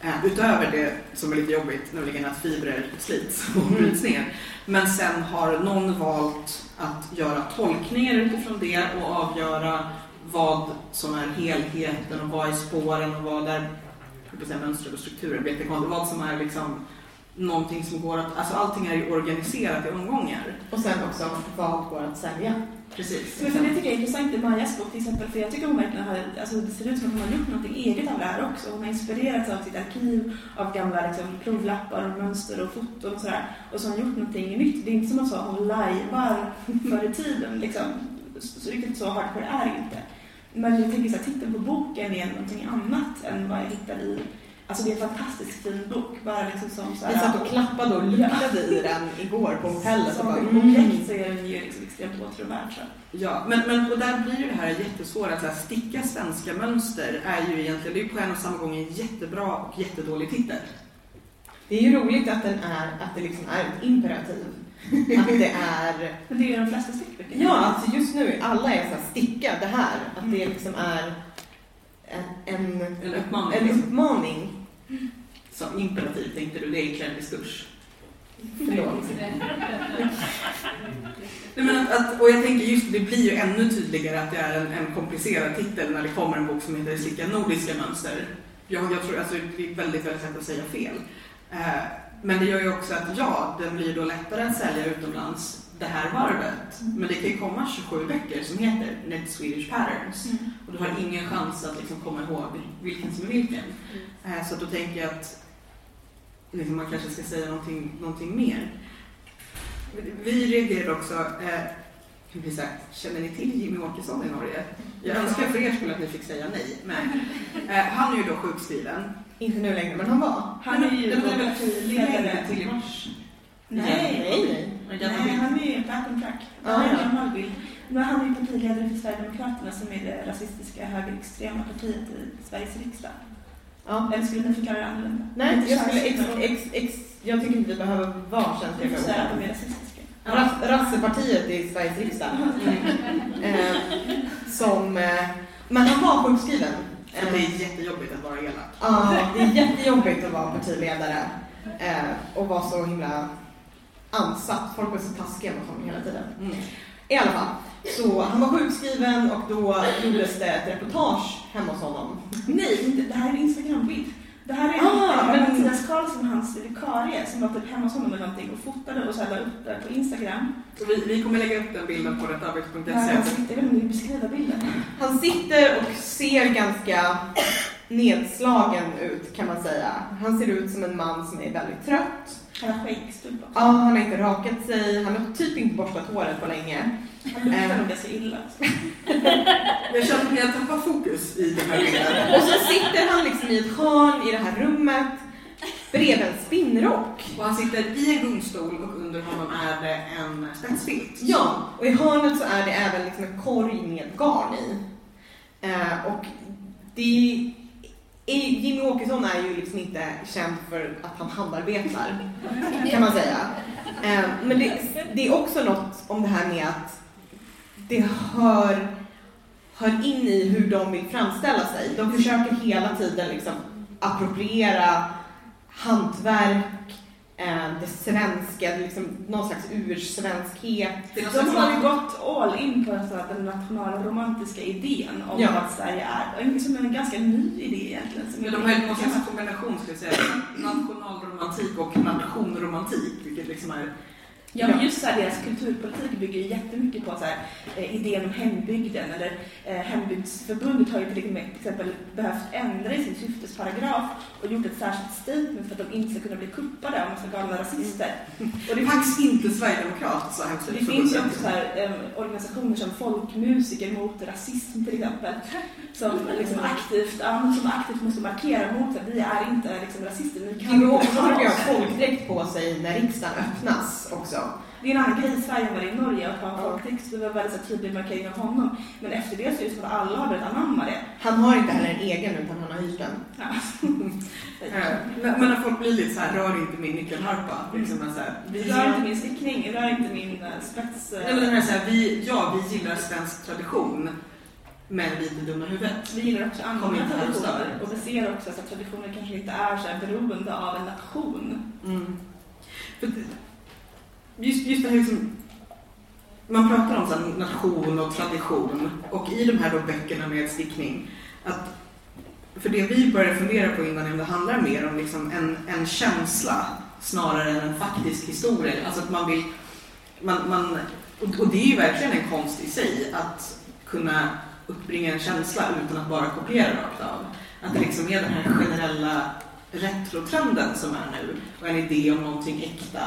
Eh, utöver det som är lite jobbigt, nämligen att fibrer slits och bryts ner. Men sen har någon valt att göra tolkningar utifrån det och avgöra vad som är helheten och vad är spåren och vad är mönstret och strukturen. Vad som är liksom någonting som går att, alltså allting är ju organiserat i omgångar. Och sen också, vad går att sälja? Precis. Men för det tycker jag är intressant i Majas bok till exempel, för jag tycker hon verkligen har, alltså det ser ut som att hon har gjort något eget av det här också. Hon har inspirerats av sitt arkiv, av gamla liksom, provlappar och mönster och foton och sådär. Och så har hon gjort någonting nytt. Det är inte som att hon lajvar förr i tiden liksom. Så, så riktigt så hardcore är det inte. Men jag tänker så här, titeln på boken är någonting annat än vad jag hittar i Alltså det är en fantastiskt fin bok. Bara liksom som så här, Vi satt och klappade och luktade i den igår på hotellet. Som ett mm. objekt så är den ju liksom extremt åtråvärd. Ja, men, men och där blir ju det här jättesvåra. Att så här, sticka svenska mönster är ju egentligen, det är på en och samma gång en jättebra och jättedålig titel. Det är ju roligt att, den är, att det liksom är ett imperativ. Att det är... Men det är ju de flesta stickböckerna. Ja, alltså just nu, alla är så här, sticka det här. Att det liksom är en, en, En uppmaning. en uppmaning. Som imperativ tänkte du, det är iklädd diskurs. Förlåt. Nej, men att, att, och jag tänker just det blir ju ännu tydligare att det är en, en komplicerad titel när det kommer en bok som heter Slicka nordiska mönster. Jag, jag tror alltså det är väldigt, väldigt lätt att säga fel. Eh, men det gör ju också att ja, den blir då lättare att sälja utomlands det här varvet. Men det kan ju komma 27 böcker som heter Net Swedish Patterns. Mm. Och du har ingen chans att liksom komma ihåg vilken som är vilken. Eh, Så då tänker jag att liksom man kanske ska säga någonting, någonting mer. Vi reagerade också, eh, blir sagt, känner ni till Jimmy Åkesson i Norge? Jag önskar för er skull att ni fick säga nej. Men, eh, han är ju då sjukskriven. Inte nu längre, men han var. Han är ju partiledare. till i mars? Nej, nej. nej, han är ju back on track. Det Ah, här är en ja. gammal bild. Men han är ju partiledare för Sverigedemokraterna som är det rasistiska högerextrema partiet i Sveriges riksdag. Ja. Eller skulle ni förklara det annorlunda? Nej, Lite jag, skulle ex, ex, ex, jag tycker inte vi behöver vara känsliga för säga att ord. de är rasistiska. Ras, Rassepartiet i Sveriges riksdag. Eh, som, eh, men han var sjukskriven. För det är jättejobbigt att vara elak. Ja, det är jättejobbigt att vara partiledare eh, och vara så himla ansatt. Folk var så taskiga mot honom hela tiden. Mm. I alla fall, så han var sjukskriven och då gjordes det ett reportage hemma hos honom. Nej, inte, det här är en Instagram-bild. Det här är Ah, men... Mattias Karlsson, hans vikarie, som var typ hemma hos honom eller någonting och fotade och så la upp det på Instagram. Så vi, vi kommer lägga upp den bilden på han rättarbete.se. sitter, jag om du vill beskriva bilden. Han sitter och ser ganska nedslagen ut kan man säga. Han ser ut som en man som är väldigt trött. Han har skäggstubb också. Ja, han har inte rakat sig, han har typ inte borstat håret på länge. Han luktar Eh. nog ganska illa. Jag känner att jag tappar fokus i den här bilden. Och så sitter han liksom i ett hörn i det här rummet bredvid en spinnrock. Och han sitter i en gungstol och under honom är det en spetsfilt. Ja, och i hörnet så är det även liksom en korg med garn i. Eh, och det är, Jimmy Åkesson är ju liksom inte känd för att han handarbetar, kan man säga. Eh, men det, det är också något om det här med att det hör, hör in i hur de vill framställa sig. De försöker hela tiden liksom appropriera hantverk, det svenska, liksom någon slags ursvenskhet. De har ju gått all in på att den nationalromantiska idén om Ja. vad Sverige är. Som är en ganska ny idé egentligen. Som Men de har ju någon slags kombination, ska jag säga, nationalromantik och nationromantik, vilket liksom är... Ja, men just så här, deras kulturpolitik bygger ju jättemycket på så här, eh, idén om hembygden. Eller, eh, hembygdsförbundet har ju till exempel behövt ändra i sin syftesparagraf och gjort ett särskilt statement för att de inte ska kunna bli kuppade av massa galna rasister. Och det, Faktiskt inte sverigedemokrat, sa det finns ju också så här, eh, organisationer som Folkmusiker mot rasism till exempel. Som, liksom aktivt, ja, som aktivt måste markera mot att vi är inte liksom, rasister. Ni kan inte ha oss. folkdräkt på sig när riksdagen öppnas också. Det är en annan grej i Sverige än vad det är i Norge att ha en folktext. Det var väldigt så tydlig markering av honom. Men efter det så är det som att alla har börjat anamma det. Han har inte heller en egen utan han har hyrt den. Ja. Eh, Men, men när folk blir lite så här, rör inte min nyckelharpa. Liksom, så här, vi, Rör inte min stickning, rör inte min eh, spets... Nej, men den här, så här, vi, ja, vi gillar svensk tradition. men lite dumma i huvudet. Vi gillar också andra inte traditioner och vi ser också att traditioner kanske inte är så här beroende av en nation. Mm. För just, just det här liksom, man pratar om så här nation och tradition och i de här då böckerna med stickning att för det vi började fundera på innan, det handlar mer om liksom en, en känsla snarare än en faktisk historia. Alltså att man vill, man, man, och det är ju verkligen en konst i sig att kunna uppbringa en känsla utan att bara kopiera rakt av. Att det liksom är den här generella retrotrenden som är nu och en idé om någonting äkta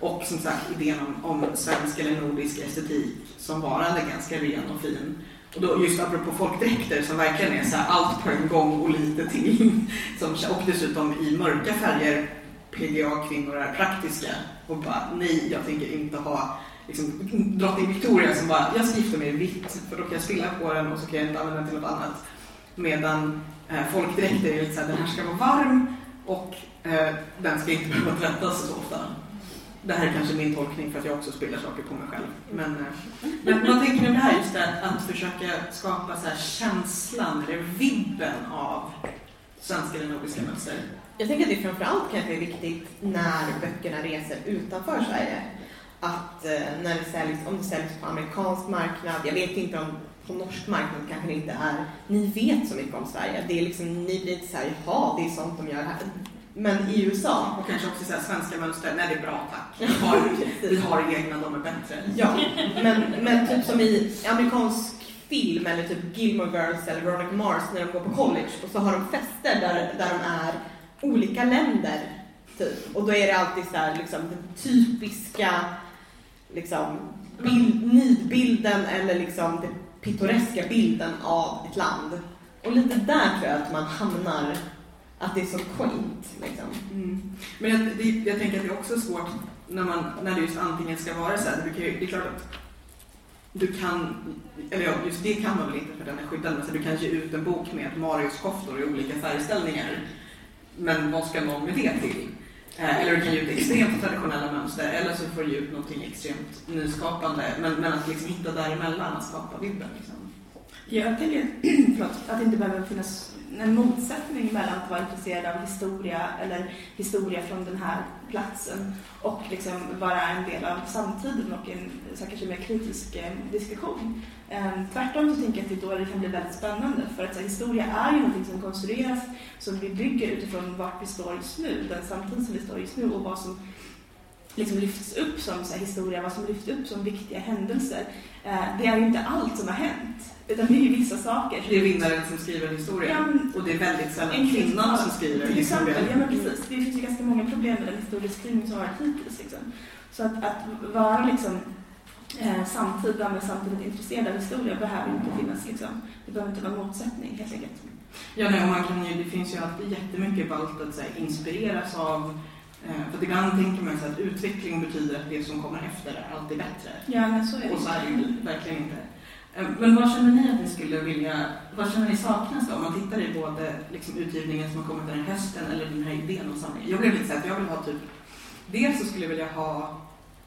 och som sagt idén om, om svensk eller nordisk estetik som varande ganska ren och fin. Och då just apropå folkdräkter som verkligen är så här allt på en gång och lite till. Som, och dessutom i mörka färger. PGA-kvinnor är praktiska och bara nej, jag tänker inte ha liksom, drottning Victoria som bara, jag ska gifta mig i vitt för då kan jag spilla på den och så kan jag inte använda den till något annat. Medan eh, folkdräkter är lite så här, den här ska vara varm och eh, den ska inte behöva tvättas så ofta. Det här är kanske min tolkning för att jag också spiller saker på mig själv. Men, eh, men vad tänker ni om det här? Just att, att försöka skapa så här känslan eller vibben av svenska eller nordiska mönster. Jag tänker att det framförallt kanske är viktigt när böckerna reser utanför Sverige. Att eh, när det säljs, om det säljs på amerikansk marknad, jag vet inte om på norsk marknad kanske det inte är, ni vet så mycket om Sverige. Det är liksom, ni blir inte såhär, jaha, det är sånt de gör här. Men i USA, Och kanske också så här, svenska mönster. Nej, det är bra tack. Vi har, vi har egna, de är bättre. ja, men, men typ som i amerikansk film eller typ Gilmore Girls eller Veronica Mars när de går på college och så har de fester där, där de är olika länder. Typ. Och då är det alltid så här, liksom, den typiska liksom, bild, nidbilden eller liksom den pittoreska bilden av ett land. Och lite där tror jag att man hamnar, att det är så quaint. Liksom. Mm. Men jag, det, jag tänker att det är också svårt när, man, när det just antingen ska vara så här. Det är klart att du kan, eller ja, just det kan man väl inte för den är skyddad, men så du kan ge ut en bok med Marius-koftor i olika färgställningar. Men vad ska någon med det till? Eh, eller du kan ge ut extremt traditionella mönster, eller så får du ge ut någonting extremt nyskapande. Men, men att liksom hitta däremellan, att skapa vibben. Liksom. Jag tänker förlåt, att det inte behöver finnas en motsättning mellan att vara intresserad av historia eller historia från den här platsen och liksom vara en del av samtiden och en så här, kanske mer kritisk eh, diskussion. Ehm, tvärtom så tänker jag att det är då det kan bli väldigt spännande för att så här, historia är ju någonting som konstrueras som vi bygger utifrån vart vi står just nu, den samtid som vi står just nu och vad som liksom lyfts upp som så här, historia, vad som lyfts upp som viktiga händelser. Ehm, det är ju inte allt som har hänt, utan det är ju vissa saker. Det är vinnaren som skriver historien. Ja, men- Och det är väldigt sällan En kvinnan som skriver Till exempel, historien. ja men precis. Det finns ju ganska många problem med den historieskrivning som har varit hittills. Liksom. Så att, att vara liksom, eh, samtida men samtidigt intresserad av historia behöver inte finnas. Liksom. Det behöver inte vara motsättning helt enkelt. Ja, nej, och man kan ju, det finns ju alltid jättemycket ballt att här, inspireras av. Eh, för att ibland tänker man så att utveckling betyder att det som kommer efter är alltid bättre. Ja, men så är det. Och så är det ju verkligen inte. Eh, men vad känner ni att ni skulle vilja, vad känner ni saknas då? Om man tittar i både liksom, utgivningen som har kommit den här hösten eller den här idén om samlingen. Jag blev lite så att jag vill ha typ, dels så skulle jag vilja ha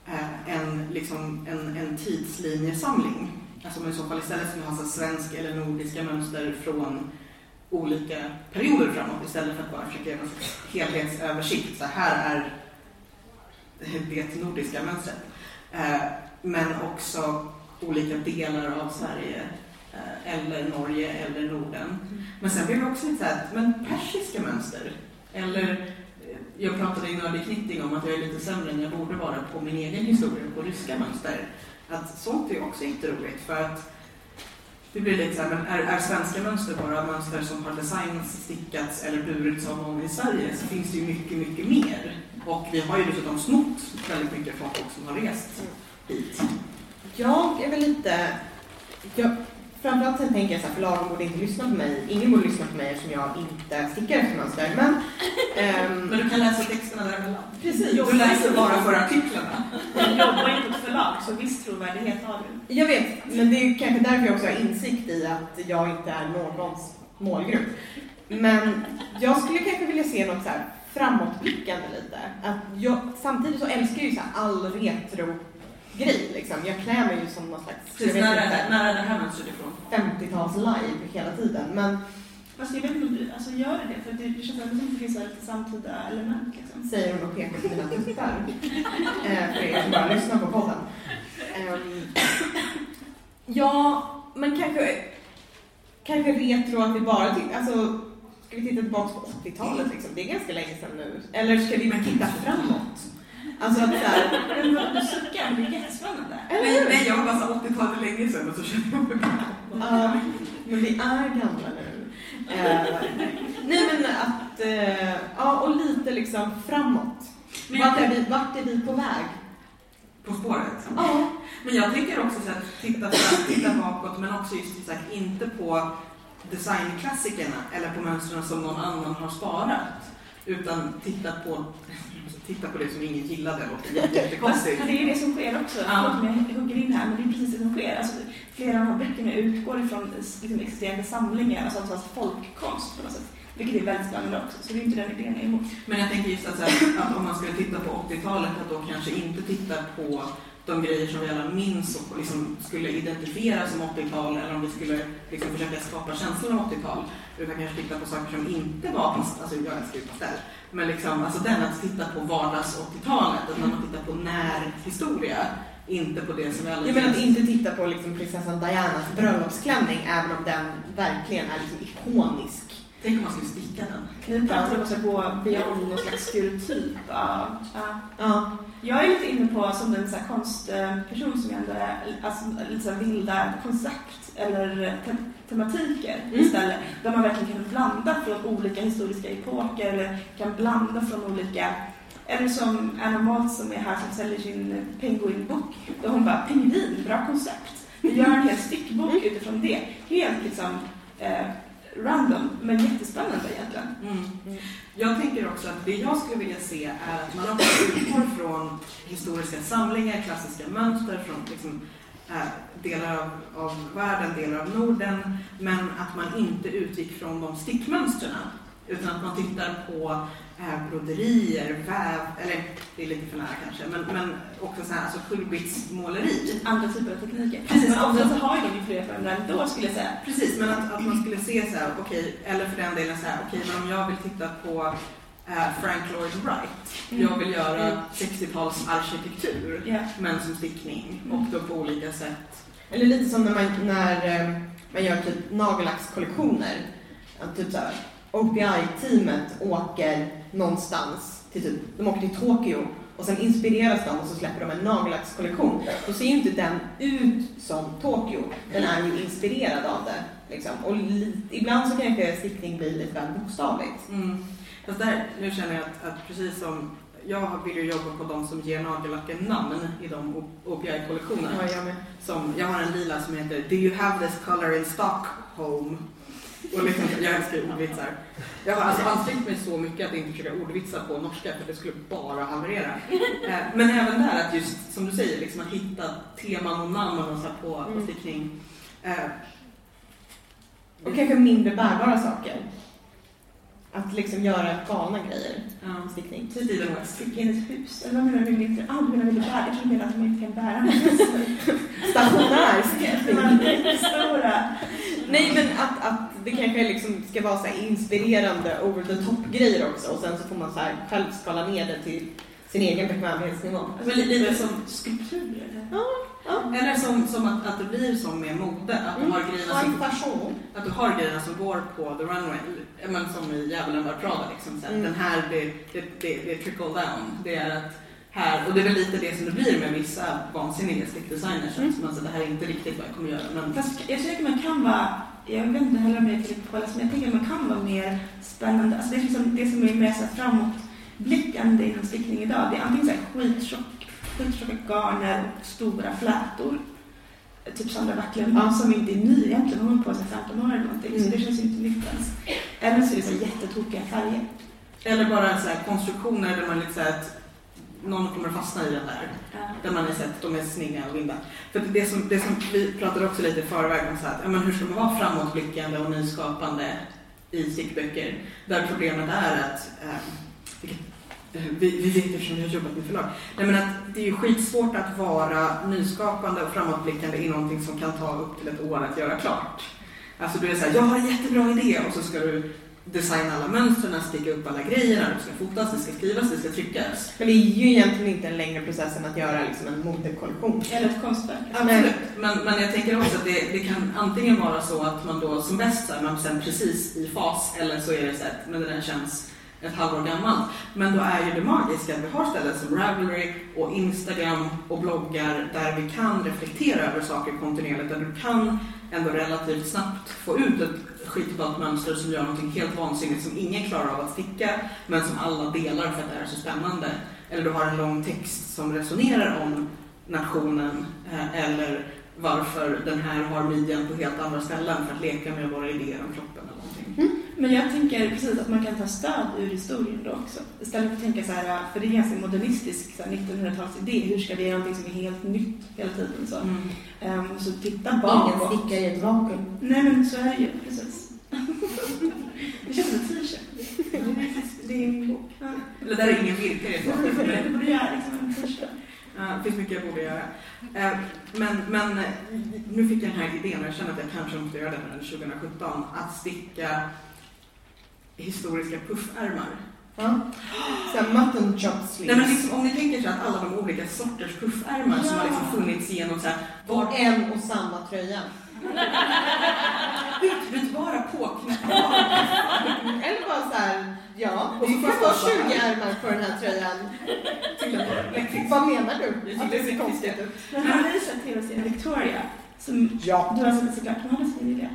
eh, en, liksom, en, en tidslinjesamling. Alltså om man i så fall istället skulle ha så svenska eller nordiska mönster från olika perioder framåt istället för att bara försöka göra en helhetsöversikt. Så här är det nordiska mönstret. Eh, men också olika delar av Sverige eh, eller Norge eller Norden. Men sen blev det också lite så här, men persiska mönster. Eller, eh, jag pratade i Nördig Knitting om att jag är lite sämre än jag borde vara på min egen historia på ryska mönster. Att sånt är också jätteroligt för att det blir lite så här, men är, är svenska mönster bara mönster som har designats, stickats eller burits av någon i Sverige så finns det ju mycket, mycket mer. Och vi har ju dessutom snott väldigt mycket från folk som har rest hit. Jag är väl lite... Jag, framförallt sen tänker jag så här, förlagen borde inte lyssna på mig. Ingen borde lyssna på mig eftersom jag inte stickar efter mönster. Men, ehm, Men du kan läsa texterna däremellan. precis. Du läser bara för artiklarna. Du jobbar ju på förlag, så viss trovärdighet har du. Jag vet, men det är kanske därför jag också har insikt i att jag inte är någons målgrupp. Men jag skulle kanske vilja se något så här framåtblickande lite. Att jag, samtidigt så älskar jag ju så här all retro grej liksom. Jag klär mig ju som någon slags, Precis, vet när, inte, när är det här mönstret ifrån? 50-tals live hela tiden. Men Fast jag vet inte om du alltså, gör det, för det, det känns som att det finns lite samtida element. Liksom. säger hon och pekar på mina tuttar. eh, för er som bara lyssnar på podden. Ehm, ja, men kanske, kanske retro att vi bara tittar, alltså ska vi titta tillbaka på 80-talet liksom? Det är ganska länge sedan nu. Eller ska vi titta framåt? Alltså att Men vad du suckar, det är jättespännande. Nej, nej, jag var bara så 80-talet är länge sedan och så kände jag mig Ja, men vi är gamla nu. Eh, nej men att, eh, ja och lite liksom framåt. Men Vart är, vi, vart är vi på väg? På spåret. Ja. Men jag tänker också så att titta, titta bakåt men också just sagt, inte på designklassikerna eller på mönstren som någon annan har sparat. Utan titta på, titta på det som ingen gillade och Fast jättekonstigt. det är det som sker också. Ja. Jag hugger in här, men det är precis det som sker. Alltså, flera av de här böckerna utgår ifrån liksom, existerande samlingar, alltså sorts folkkonst på något sätt. Vilket är väldigt spännande också, så det är inte den idén jag är emot. Men jag tänker just att, här, att om man skulle titta på 80-talet att då kanske inte titta på de grejer som vi alla minns och liksom skulle identifiera som 80-tal eller om vi skulle liksom försöka skapa känslan av 80-tal. Utan kanske titta på saker som inte var pastell, alltså jag älskar ju pastell. Men liksom, alltså den att titta på vardags 80-talet, att man tittar på närhistoria, inte på det som vi alla Jag menar att inte titta på liksom prinsessan Dianas bröllopsklänning även om den verkligen är liksom ikonisk. Tänk om man skulle sticka den. Nu pratar vi också gå beyond någon slags stereotyp ja. Ja. Jag är lite inne på som en så här konstperson som ändå är alltså, lite så här vilda koncept eller te tematiker Mm. istället. Där man verkligen kan blanda från olika historiska epoker eller kan blanda från olika eller som Anna Malt som är här som säljer sin Penguin-bok. Där hon bara, pingvin, bra koncept. Vi gör en hel stickbok utifrån det. Helt liksom eh, random, men jättespännande egentligen. Mm. Jag tänker också att det jag skulle vilja se är att man också utgår från historiska samlingar, klassiska mönster från liksom, eh, delar av, av världen, delar av Norden, men att man inte utgick från de stickmönstren. Utan att man tittar på broderier, väv, eller det är lite för nära kanske, men, men också så här, alltså fullbitsmåleri. Andra typer av tekniker. Precis, men ofta så har ju för den ändå skulle jag säga. Precis, men att, att man skulle se så här, okej, eller för den delen så här, okej, men om jag vill titta på eh, Frank Lloyd Wright, Mm. jag vill göra Mm. 60-tals arkitektur, Ja. men som stickning, Mm. och då på olika sätt. Eller lite som när man, när, eh, man gör typ nagellackskollektioner. Typ såhär, OPI-teamet åker någonstans, till typ, de åker till Tokyo och sen inspireras de och så släpper de en nagellackskollektion. Då ser ju inte den ut som Tokyo, den är ju inspirerad av det. Liksom. Och li, ibland så kanske stickning blir lite väl bokstavligt. Mm. Fast där, nu känner jag att, att precis som jag vill ju jobba på de som ger nagellacken namn i de OPI-kollektionerna. jag med. Som, jag har en lila som heter Do you have this color in Stockholm? Och liksom, jag älskar ordvitsar. Jag har alltså ansträngt mig så mycket att inte försöka ordvitsa på norska för det skulle bara haverera. Eh, Men även där att just som du säger, liksom att hitta teman och namn och så på, på Mm. stickning. Eh, Och kanske mindre bärbara saker. Att liksom göra galna grejer. ja. Stickning. West. Fick in ett hus. Eller vad menar du med inte? Ah, du menar bära. Jag att de inte kan bära Stationär är jättestora. Nej men att, att det kanske liksom ska vara så här inspirerande over the top grejer också och sen så får man så här själv skala ner det till sin egen bekvämlighetsnivå. Alltså, lite som skulpturer. eller? Ja. Eller som, som att, att det blir som med mode, att du har grejerna som fashion. Att du har grejerna som går på the runway, men som i Djävulen var Prada. Liksom, så Mm. Den här, det, det, det, det trickle down. Det är att här, och det är väl lite det som det blir med vissa vansinniga stickdesigners. Mm. Mm. Alltså, det här är inte riktigt vad jag kommer göra. Men, Fast jag tycker man kan vara, jag vet inte heller om jag är tillräckligt påläst, men jag tänker att man kan vara mer spännande. Alltså det, är liksom, det som är mer framåtblickande inom stickning idag, det är antingen så här skittjock, skittjocka garner och stora flätor. Typ Sandra Backlund, Ja. som inte är ny egentligen, hon har på sig 15 år eller någonting, Mm. så det känns ju inte nytt ens. Eller så är det så jättetokiga färger. eller bara så här, konstruktioner där man lite så här, att någon kommer att fastna i den där. Där man har sett de är snygga och vinda. För det som, det som vi pratade också lite i förväg om, så här, att, ja, men hur ska man vara framåtblickande och nyskapande i stickböcker? Där problemet är att, eh, vilket Vi, vi vet eftersom vi har jobbat med förlag. Nej, men att det är ju skitsvårt att vara nyskapande och framåtblickande i någonting som kan ta upp till ett år att göra klart. Alltså du är såhär, jag har en jättebra idé och så ska du designa alla mönstren, sticka upp alla grejerna, det ska fotas, det ska skrivas, det ska tryckas. Men det är ju egentligen inte en längre process än att göra liksom en modekollektion. Eller ett konstverk. Absolut, men, men jag tänker också att det, det kan antingen vara så att man då som bäst här, man sen precis i fas eller så är det så att men det där känns ett halvår gammalt. Men då är ju det magiska att vi har ställen som Ravelry och Instagram och bloggar där vi kan reflektera över saker kontinuerligt, där du kan ändå relativt snabbt få ut ett skitballt mönster som gör någonting helt vansinnigt som ingen klarar av att sticka men som alla delar för att det är så spännande. Eller du har en lång text som resonerar om nationen eh, eller varför den här har midjan på helt andra ställen för att leka med våra idéer om kroppen eller någonting. Mm. Men jag tänker precis att man kan ta stöd ur historien då också. Istället för att tänka så här, för det är ganska modernistisk så här 1900-talsidé, hur ska vi göra någonting som är helt nytt hela tiden så. Mm. Ehm, så titta bakåt. Ingen stickar i ett vakuum. Nej men så är det ju, precis. det känns som en t-shirt. Det är min bok. Ja. Eller där är ingen virkar i ett vakuum. Det borde liksom en t-shirt. Ja, det finns mycket jag borde göra. Eh, Men, men eh, nu fick jag den här idén och jag känner att jag kanske måste göra det här under 2017. Att sticka historiska puffärmar. Ja. Såhär mutton chop Nej, sleeves. men liksom, om ni tänker så att alla de olika sorters puffärmar som har liksom funnits genom så här, var en och samma tröja. utbytbara påknappar. Eller bara såhär, ja, Och det så får jag 20 ärmar på den här tröjan. Vad menar du? Jag Att det ser tycker det är konstigt ut? Men har ni sett tv-serien Victoria? Som Ja. du har sett såklart, men har skrivit det?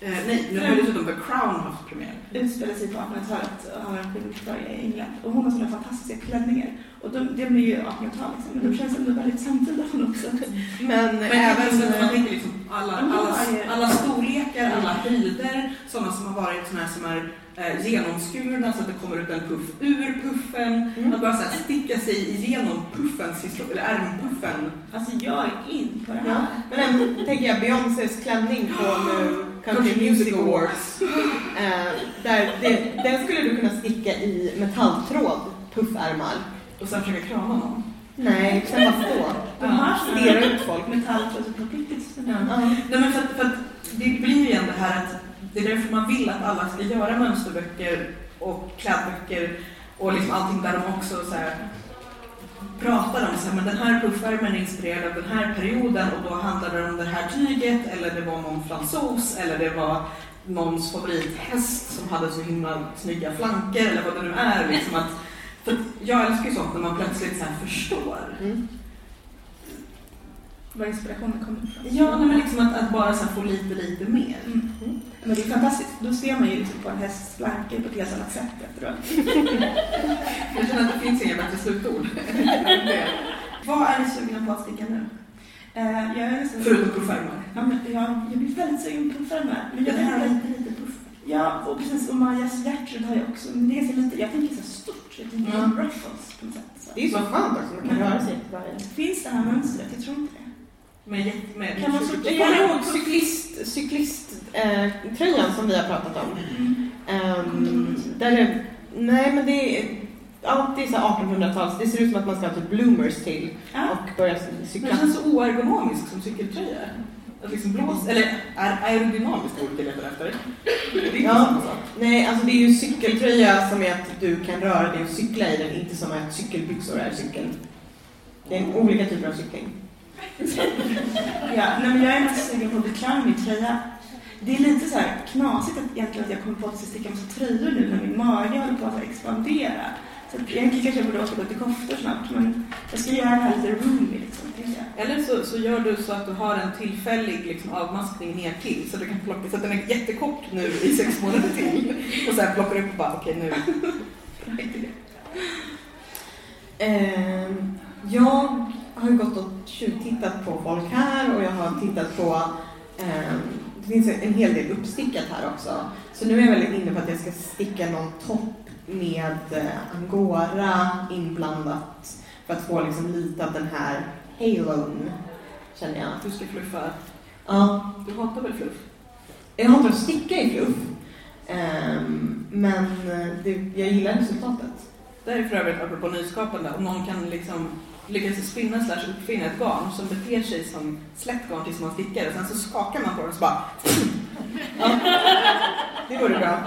Eh, nej, nu har dessutom The Crown haft premiär. utspelar sig på 1800-talet och har en Victoria i England. Och hon har sådana fantastiska klänningar. Och de, det blir ju 1800-tal liksom, men de känns ändå väldigt samtida på något sätt. Men, Men även... så man tänker liksom alla, alla, Ja. alla storlekar, alla höjder, sådana som har varit såna här som är eh, genomskurna så att det kommer ut en puff ur puffen. Mm. Att bara så här, sticka sig igenom puffens historia, eller ärmpuffen. Alltså jag är in på det Ja, här. men även tänker jag Beyoncés klänning på nu Country Music Awards. Eh, där det, den skulle du kunna sticka i metalltråd, puffärmar. Och sen försöka krama någon. Nej, sen bara stå. De har Stirra ut folk. metalltråd. Ja. Ja. Nej, men för att, för att det blir ju igen det här att det är därför man vill att alla ska göra mönsterböcker och klädböcker och liksom allting där de också så här, pratar om så här, men den här puffärmen är inspirerad av den här perioden och då handlar det om det här tyget eller det var någon fransos eller det var någons favorithäst som hade så himla snygga flanker eller vad det nu är. Liksom att, för jag älskar ju sånt när man plötsligt så här förstår. Mm. Var inspirationen kommer ifrån. Ja, men liksom att, att bara få lite, lite mer. Mm. Men det är fantastiskt. Då ser man ju liksom på en hästs flanker på ett helt annat sätt efteråt. Jag känner att det finns inga bättre slutord. Vad är ni sugna på att sticka nu? Eh, jag är nästan... Förutom puffärmar. Ja, men jag, jag blir väldigt sugen på puffärmar. Men jag inte. lite, lite puff. Ja, och precis. Och Majas Gertrud har jag också. Men det är ganska lite. Jag tänker så stort. Jag tänker Ja. ruffles på något sätt. Så. Det är så skönt också, man kan röra sig. Finns det här mönstret? Jag tror inte det. Med, med, Kan man kommer ihåg cyklist, cyklisttröjan eh, tröjan som vi har pratat om. Ehm, där det, nej men det är, ja, det är så här 1800-tals, det ser ut som att man ska ha typ bloomers till Ja. och börja Men cykla. det känns så oergonomiskt som cykeltröja. Att liksom blåsa, eller är aerodynamiskt ordet jag letar efter. Det är Ja. Nej, alltså det är ju cykeltröja som är att du kan röra dig och cykla i den, inte som att cykelbyxor är cykel. Det är en olika typer av cykling. Ja, nej, men jag är mest sugen på att beklämma min tröja. Det är lite så här knasigt att, egentligen att jag kommer på att jag sticka massa tröjor nu när min mage håller på att expandera. Så att egentligen kanske jag borde åka gå till koftor snabbt, men jag ska göra det här lite roomy liksom. Eller så, så gör du så att du har en tillfällig liksom, avmaskning ner till så du kan plocka så att den är jättekort nu i sex månader till. Och sen plockar du upp och bara okej nu. Ehm, jag har ju gått och tjuvtittat på folk här och jag har tittat på ehm, det finns en hel del uppstickat här också. Så nu är jag väldigt inne på att jag ska sticka någon topp med eh, angora inblandat för att få liksom lite av den här halon, känner jag. Du ska fluffa. Ja, Du hatar väl fluff? jag inte att sticka i fluff, ehm, men eh, det, jag gillar resultatet. Det här är för övrigt apropå nyskapande, om någon kan liksom lyckas spinna slash uppfinna ett garn som beter sig som slätt garn tills man stickar och sen så skakar man på det och så bara... Ja. Det vore bra.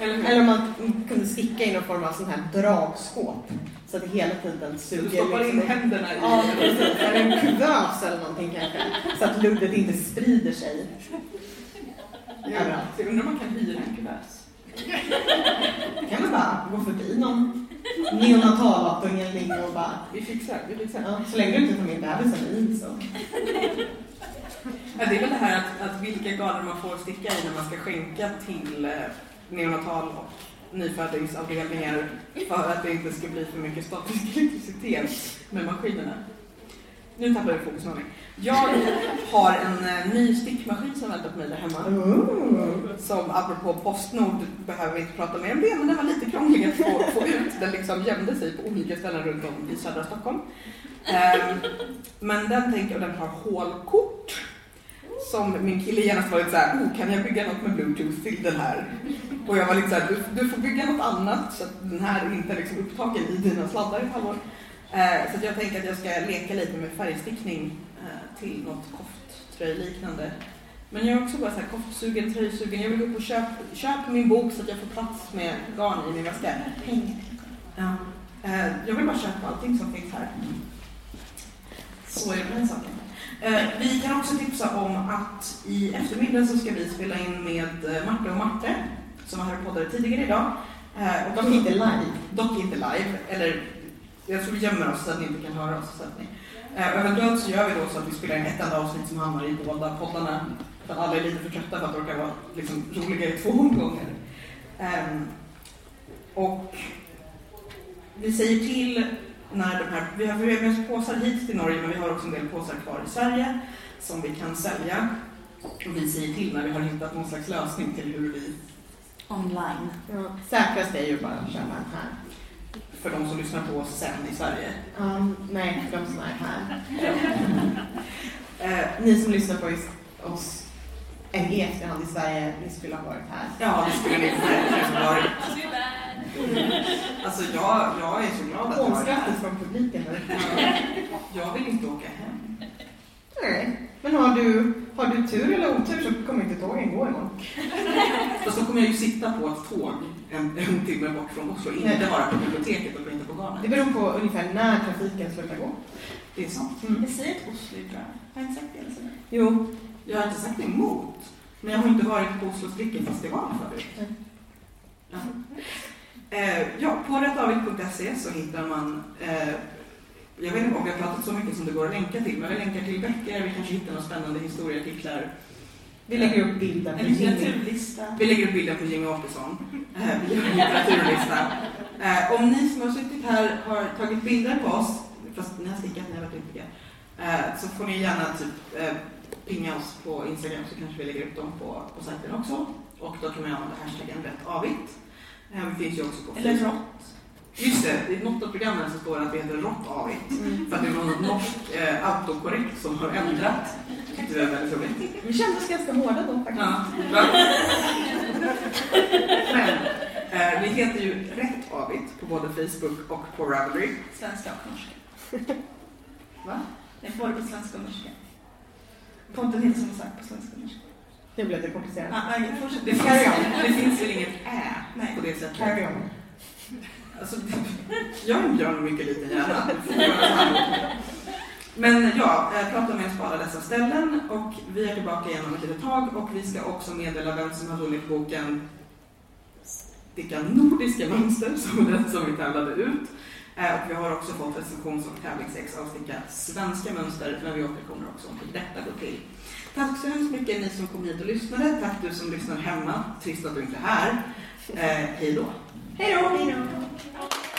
Eller om man kunde sticka i någon form av sån här dragskåp. Så att det hela tiden suger Du stoppar in liksom- händerna i... Ja, precis. Eller en kuvös eller någonting kanske. Så att luddet inte sprider sig. överallt. Jag undrar om man kan hyra en kuvös. kan man bara gå förbi någon neonatalavdelning och bara... Vi fixar, vi fixar. Ja, så länge du inte tar med bebisen in så. Ja, det är väl det här att, att vilka garner man får sticka i när man ska skänka till eh, neonatal och nyföddingsavdelningar för att det inte ska bli för mycket statisk elektricitet med maskinerna. Nu tappar jag fokus någon Jag har en eh, ny stickmaskin som väntar på mig där hemma. Ooh. Som apropå Postnord behöver vi inte prata mer om det, men den var lite krånglig att få, få ut. Den liksom gömde sig på olika ställen runt om i södra Stockholm. Ehm, men den tänker jag, den har hålkort. Som min kille genast var lite såhär, oh, kan jag bygga något med bluetooth till den här? Och jag var lite såhär, du, du får bygga något annat så att den här inte är liksom upptagen i dina sladdar i ett halvår. Eh, så jag tänker att jag ska leka lite med färgstickning eh, till något kofttröjliknande. Men jag är också bara så här koftsugen, tröjsugen. Jag vill gå upp och köpa köp min bok så att jag får plats med garn i min väska. Ja. Eh, jag vill bara köpa allting som finns här. Så är det med den saken. Vi kan också tipsa om att i eftermiddag så ska vi spela in med Marta och Marte som var här och poddade tidigare idag. Och Dock inte live. Dock inte live, eller jag tror vi gömmer oss så att ni inte kan höra oss. Så att ni, eh, eventuellt så gör vi då så att vi spelar in ett enda avsnitt som hamnar i båda poddarna. För att alla är lite för trötta för att orka vara liksom, roliga i två omgångar. Ehm, och vi säger till när de här, vi har vi har med oss påsar hit till Norge men vi har också en del påsar kvar i Sverige som vi kan sälja. Och vi säger till när vi har hittat någon slags lösning till hur vi, Online. Ja. Säkrast är ju bara att köpa här. För de som lyssnar på oss sen i Sverige. Um, nej, för de som är här. Eh, Ni som lyssnar på oss en i efterhand i Sverige, ni skulle ha varit här. Ja, det skulle ni verkligen ha varit. Alltså jag, jag är så glad att Hånskrattet från publiken. Jag vill inte åka hem. Nej. Men har du, har du tur eller otur så kommer inte tågen gå imorgon. Fast då kommer jag ju sitta på ett tåg en, en timme bort från Oslo. Inte vara på biblioteket och inte på Det garnet. beror på ungefär när trafiken slutar gå. Det är sant. Mm. Jag säger ett Oslo ibland. Har jag inte sagt det? Eller? Jo, Jag har inte sagt emot. Men jag har inte varit på Oslo Strickefestival förut. Mm. Ja. Eh, ja, på rättavigt.se så hittar man eh, jag vet inte om vi har pratat så mycket som det går att länka till, men vi länkar till böcker, vi kanske hittar några spännande historieartiklar. Vi lägger upp bilden. En litteraturlista. Vi lägger upp bilden på Jimmy Åkesson. Eh, vi gör en litteraturlista. Eh, om ni som har suttit här har tagit bilder på oss, fast ni har stickat, ni har varit duktiga, eh, så får ni gärna typ pinga oss på Instagram så kanske vi lägger upp dem på, på sajten också. Och då kan man använda hashtaggen rättavigt. Eh, vi finns ju också på Eller rått. Just det, i något av programmen så står det att det heter råttavigt. Mm. För att det är någon norsk eh, autokorrekt som har ändrat. Tyckte det var väldigt roligt. Vi kändes ganska hårda då faktiskt. Ja? Men eh, vi heter ju Rätt Avigt på både Facebook och på Ravelry. Svenska och norska. Va? Det är både på svenska och norska. Podden heter som sagt på svenska och norska. Nu blev det komplicerat. Ah, nej, fortsätt. Det finns, Carry on. det finns väl inget ä Nej. på det sättet? Carry on. Alltså, jag är en björn mycket liten hjärna. Men ja, prata med oss på alla dessa ställen och vi är tillbaka igen om ett litet tag och vi ska också meddela vem som har vunnit boken Sticka nordiska mönster som är den som vi tävlade ut. Eh, Och vi har också fått recensions och tävlingsex av Sticka svenska mönster men vi återkommer också om hur detta går till. Tack så hemskt mycket ni som kom hit och lyssnade. Tack du som lyssnar hemma. Trist att du inte är här. Eh, hej då! Eu Hello.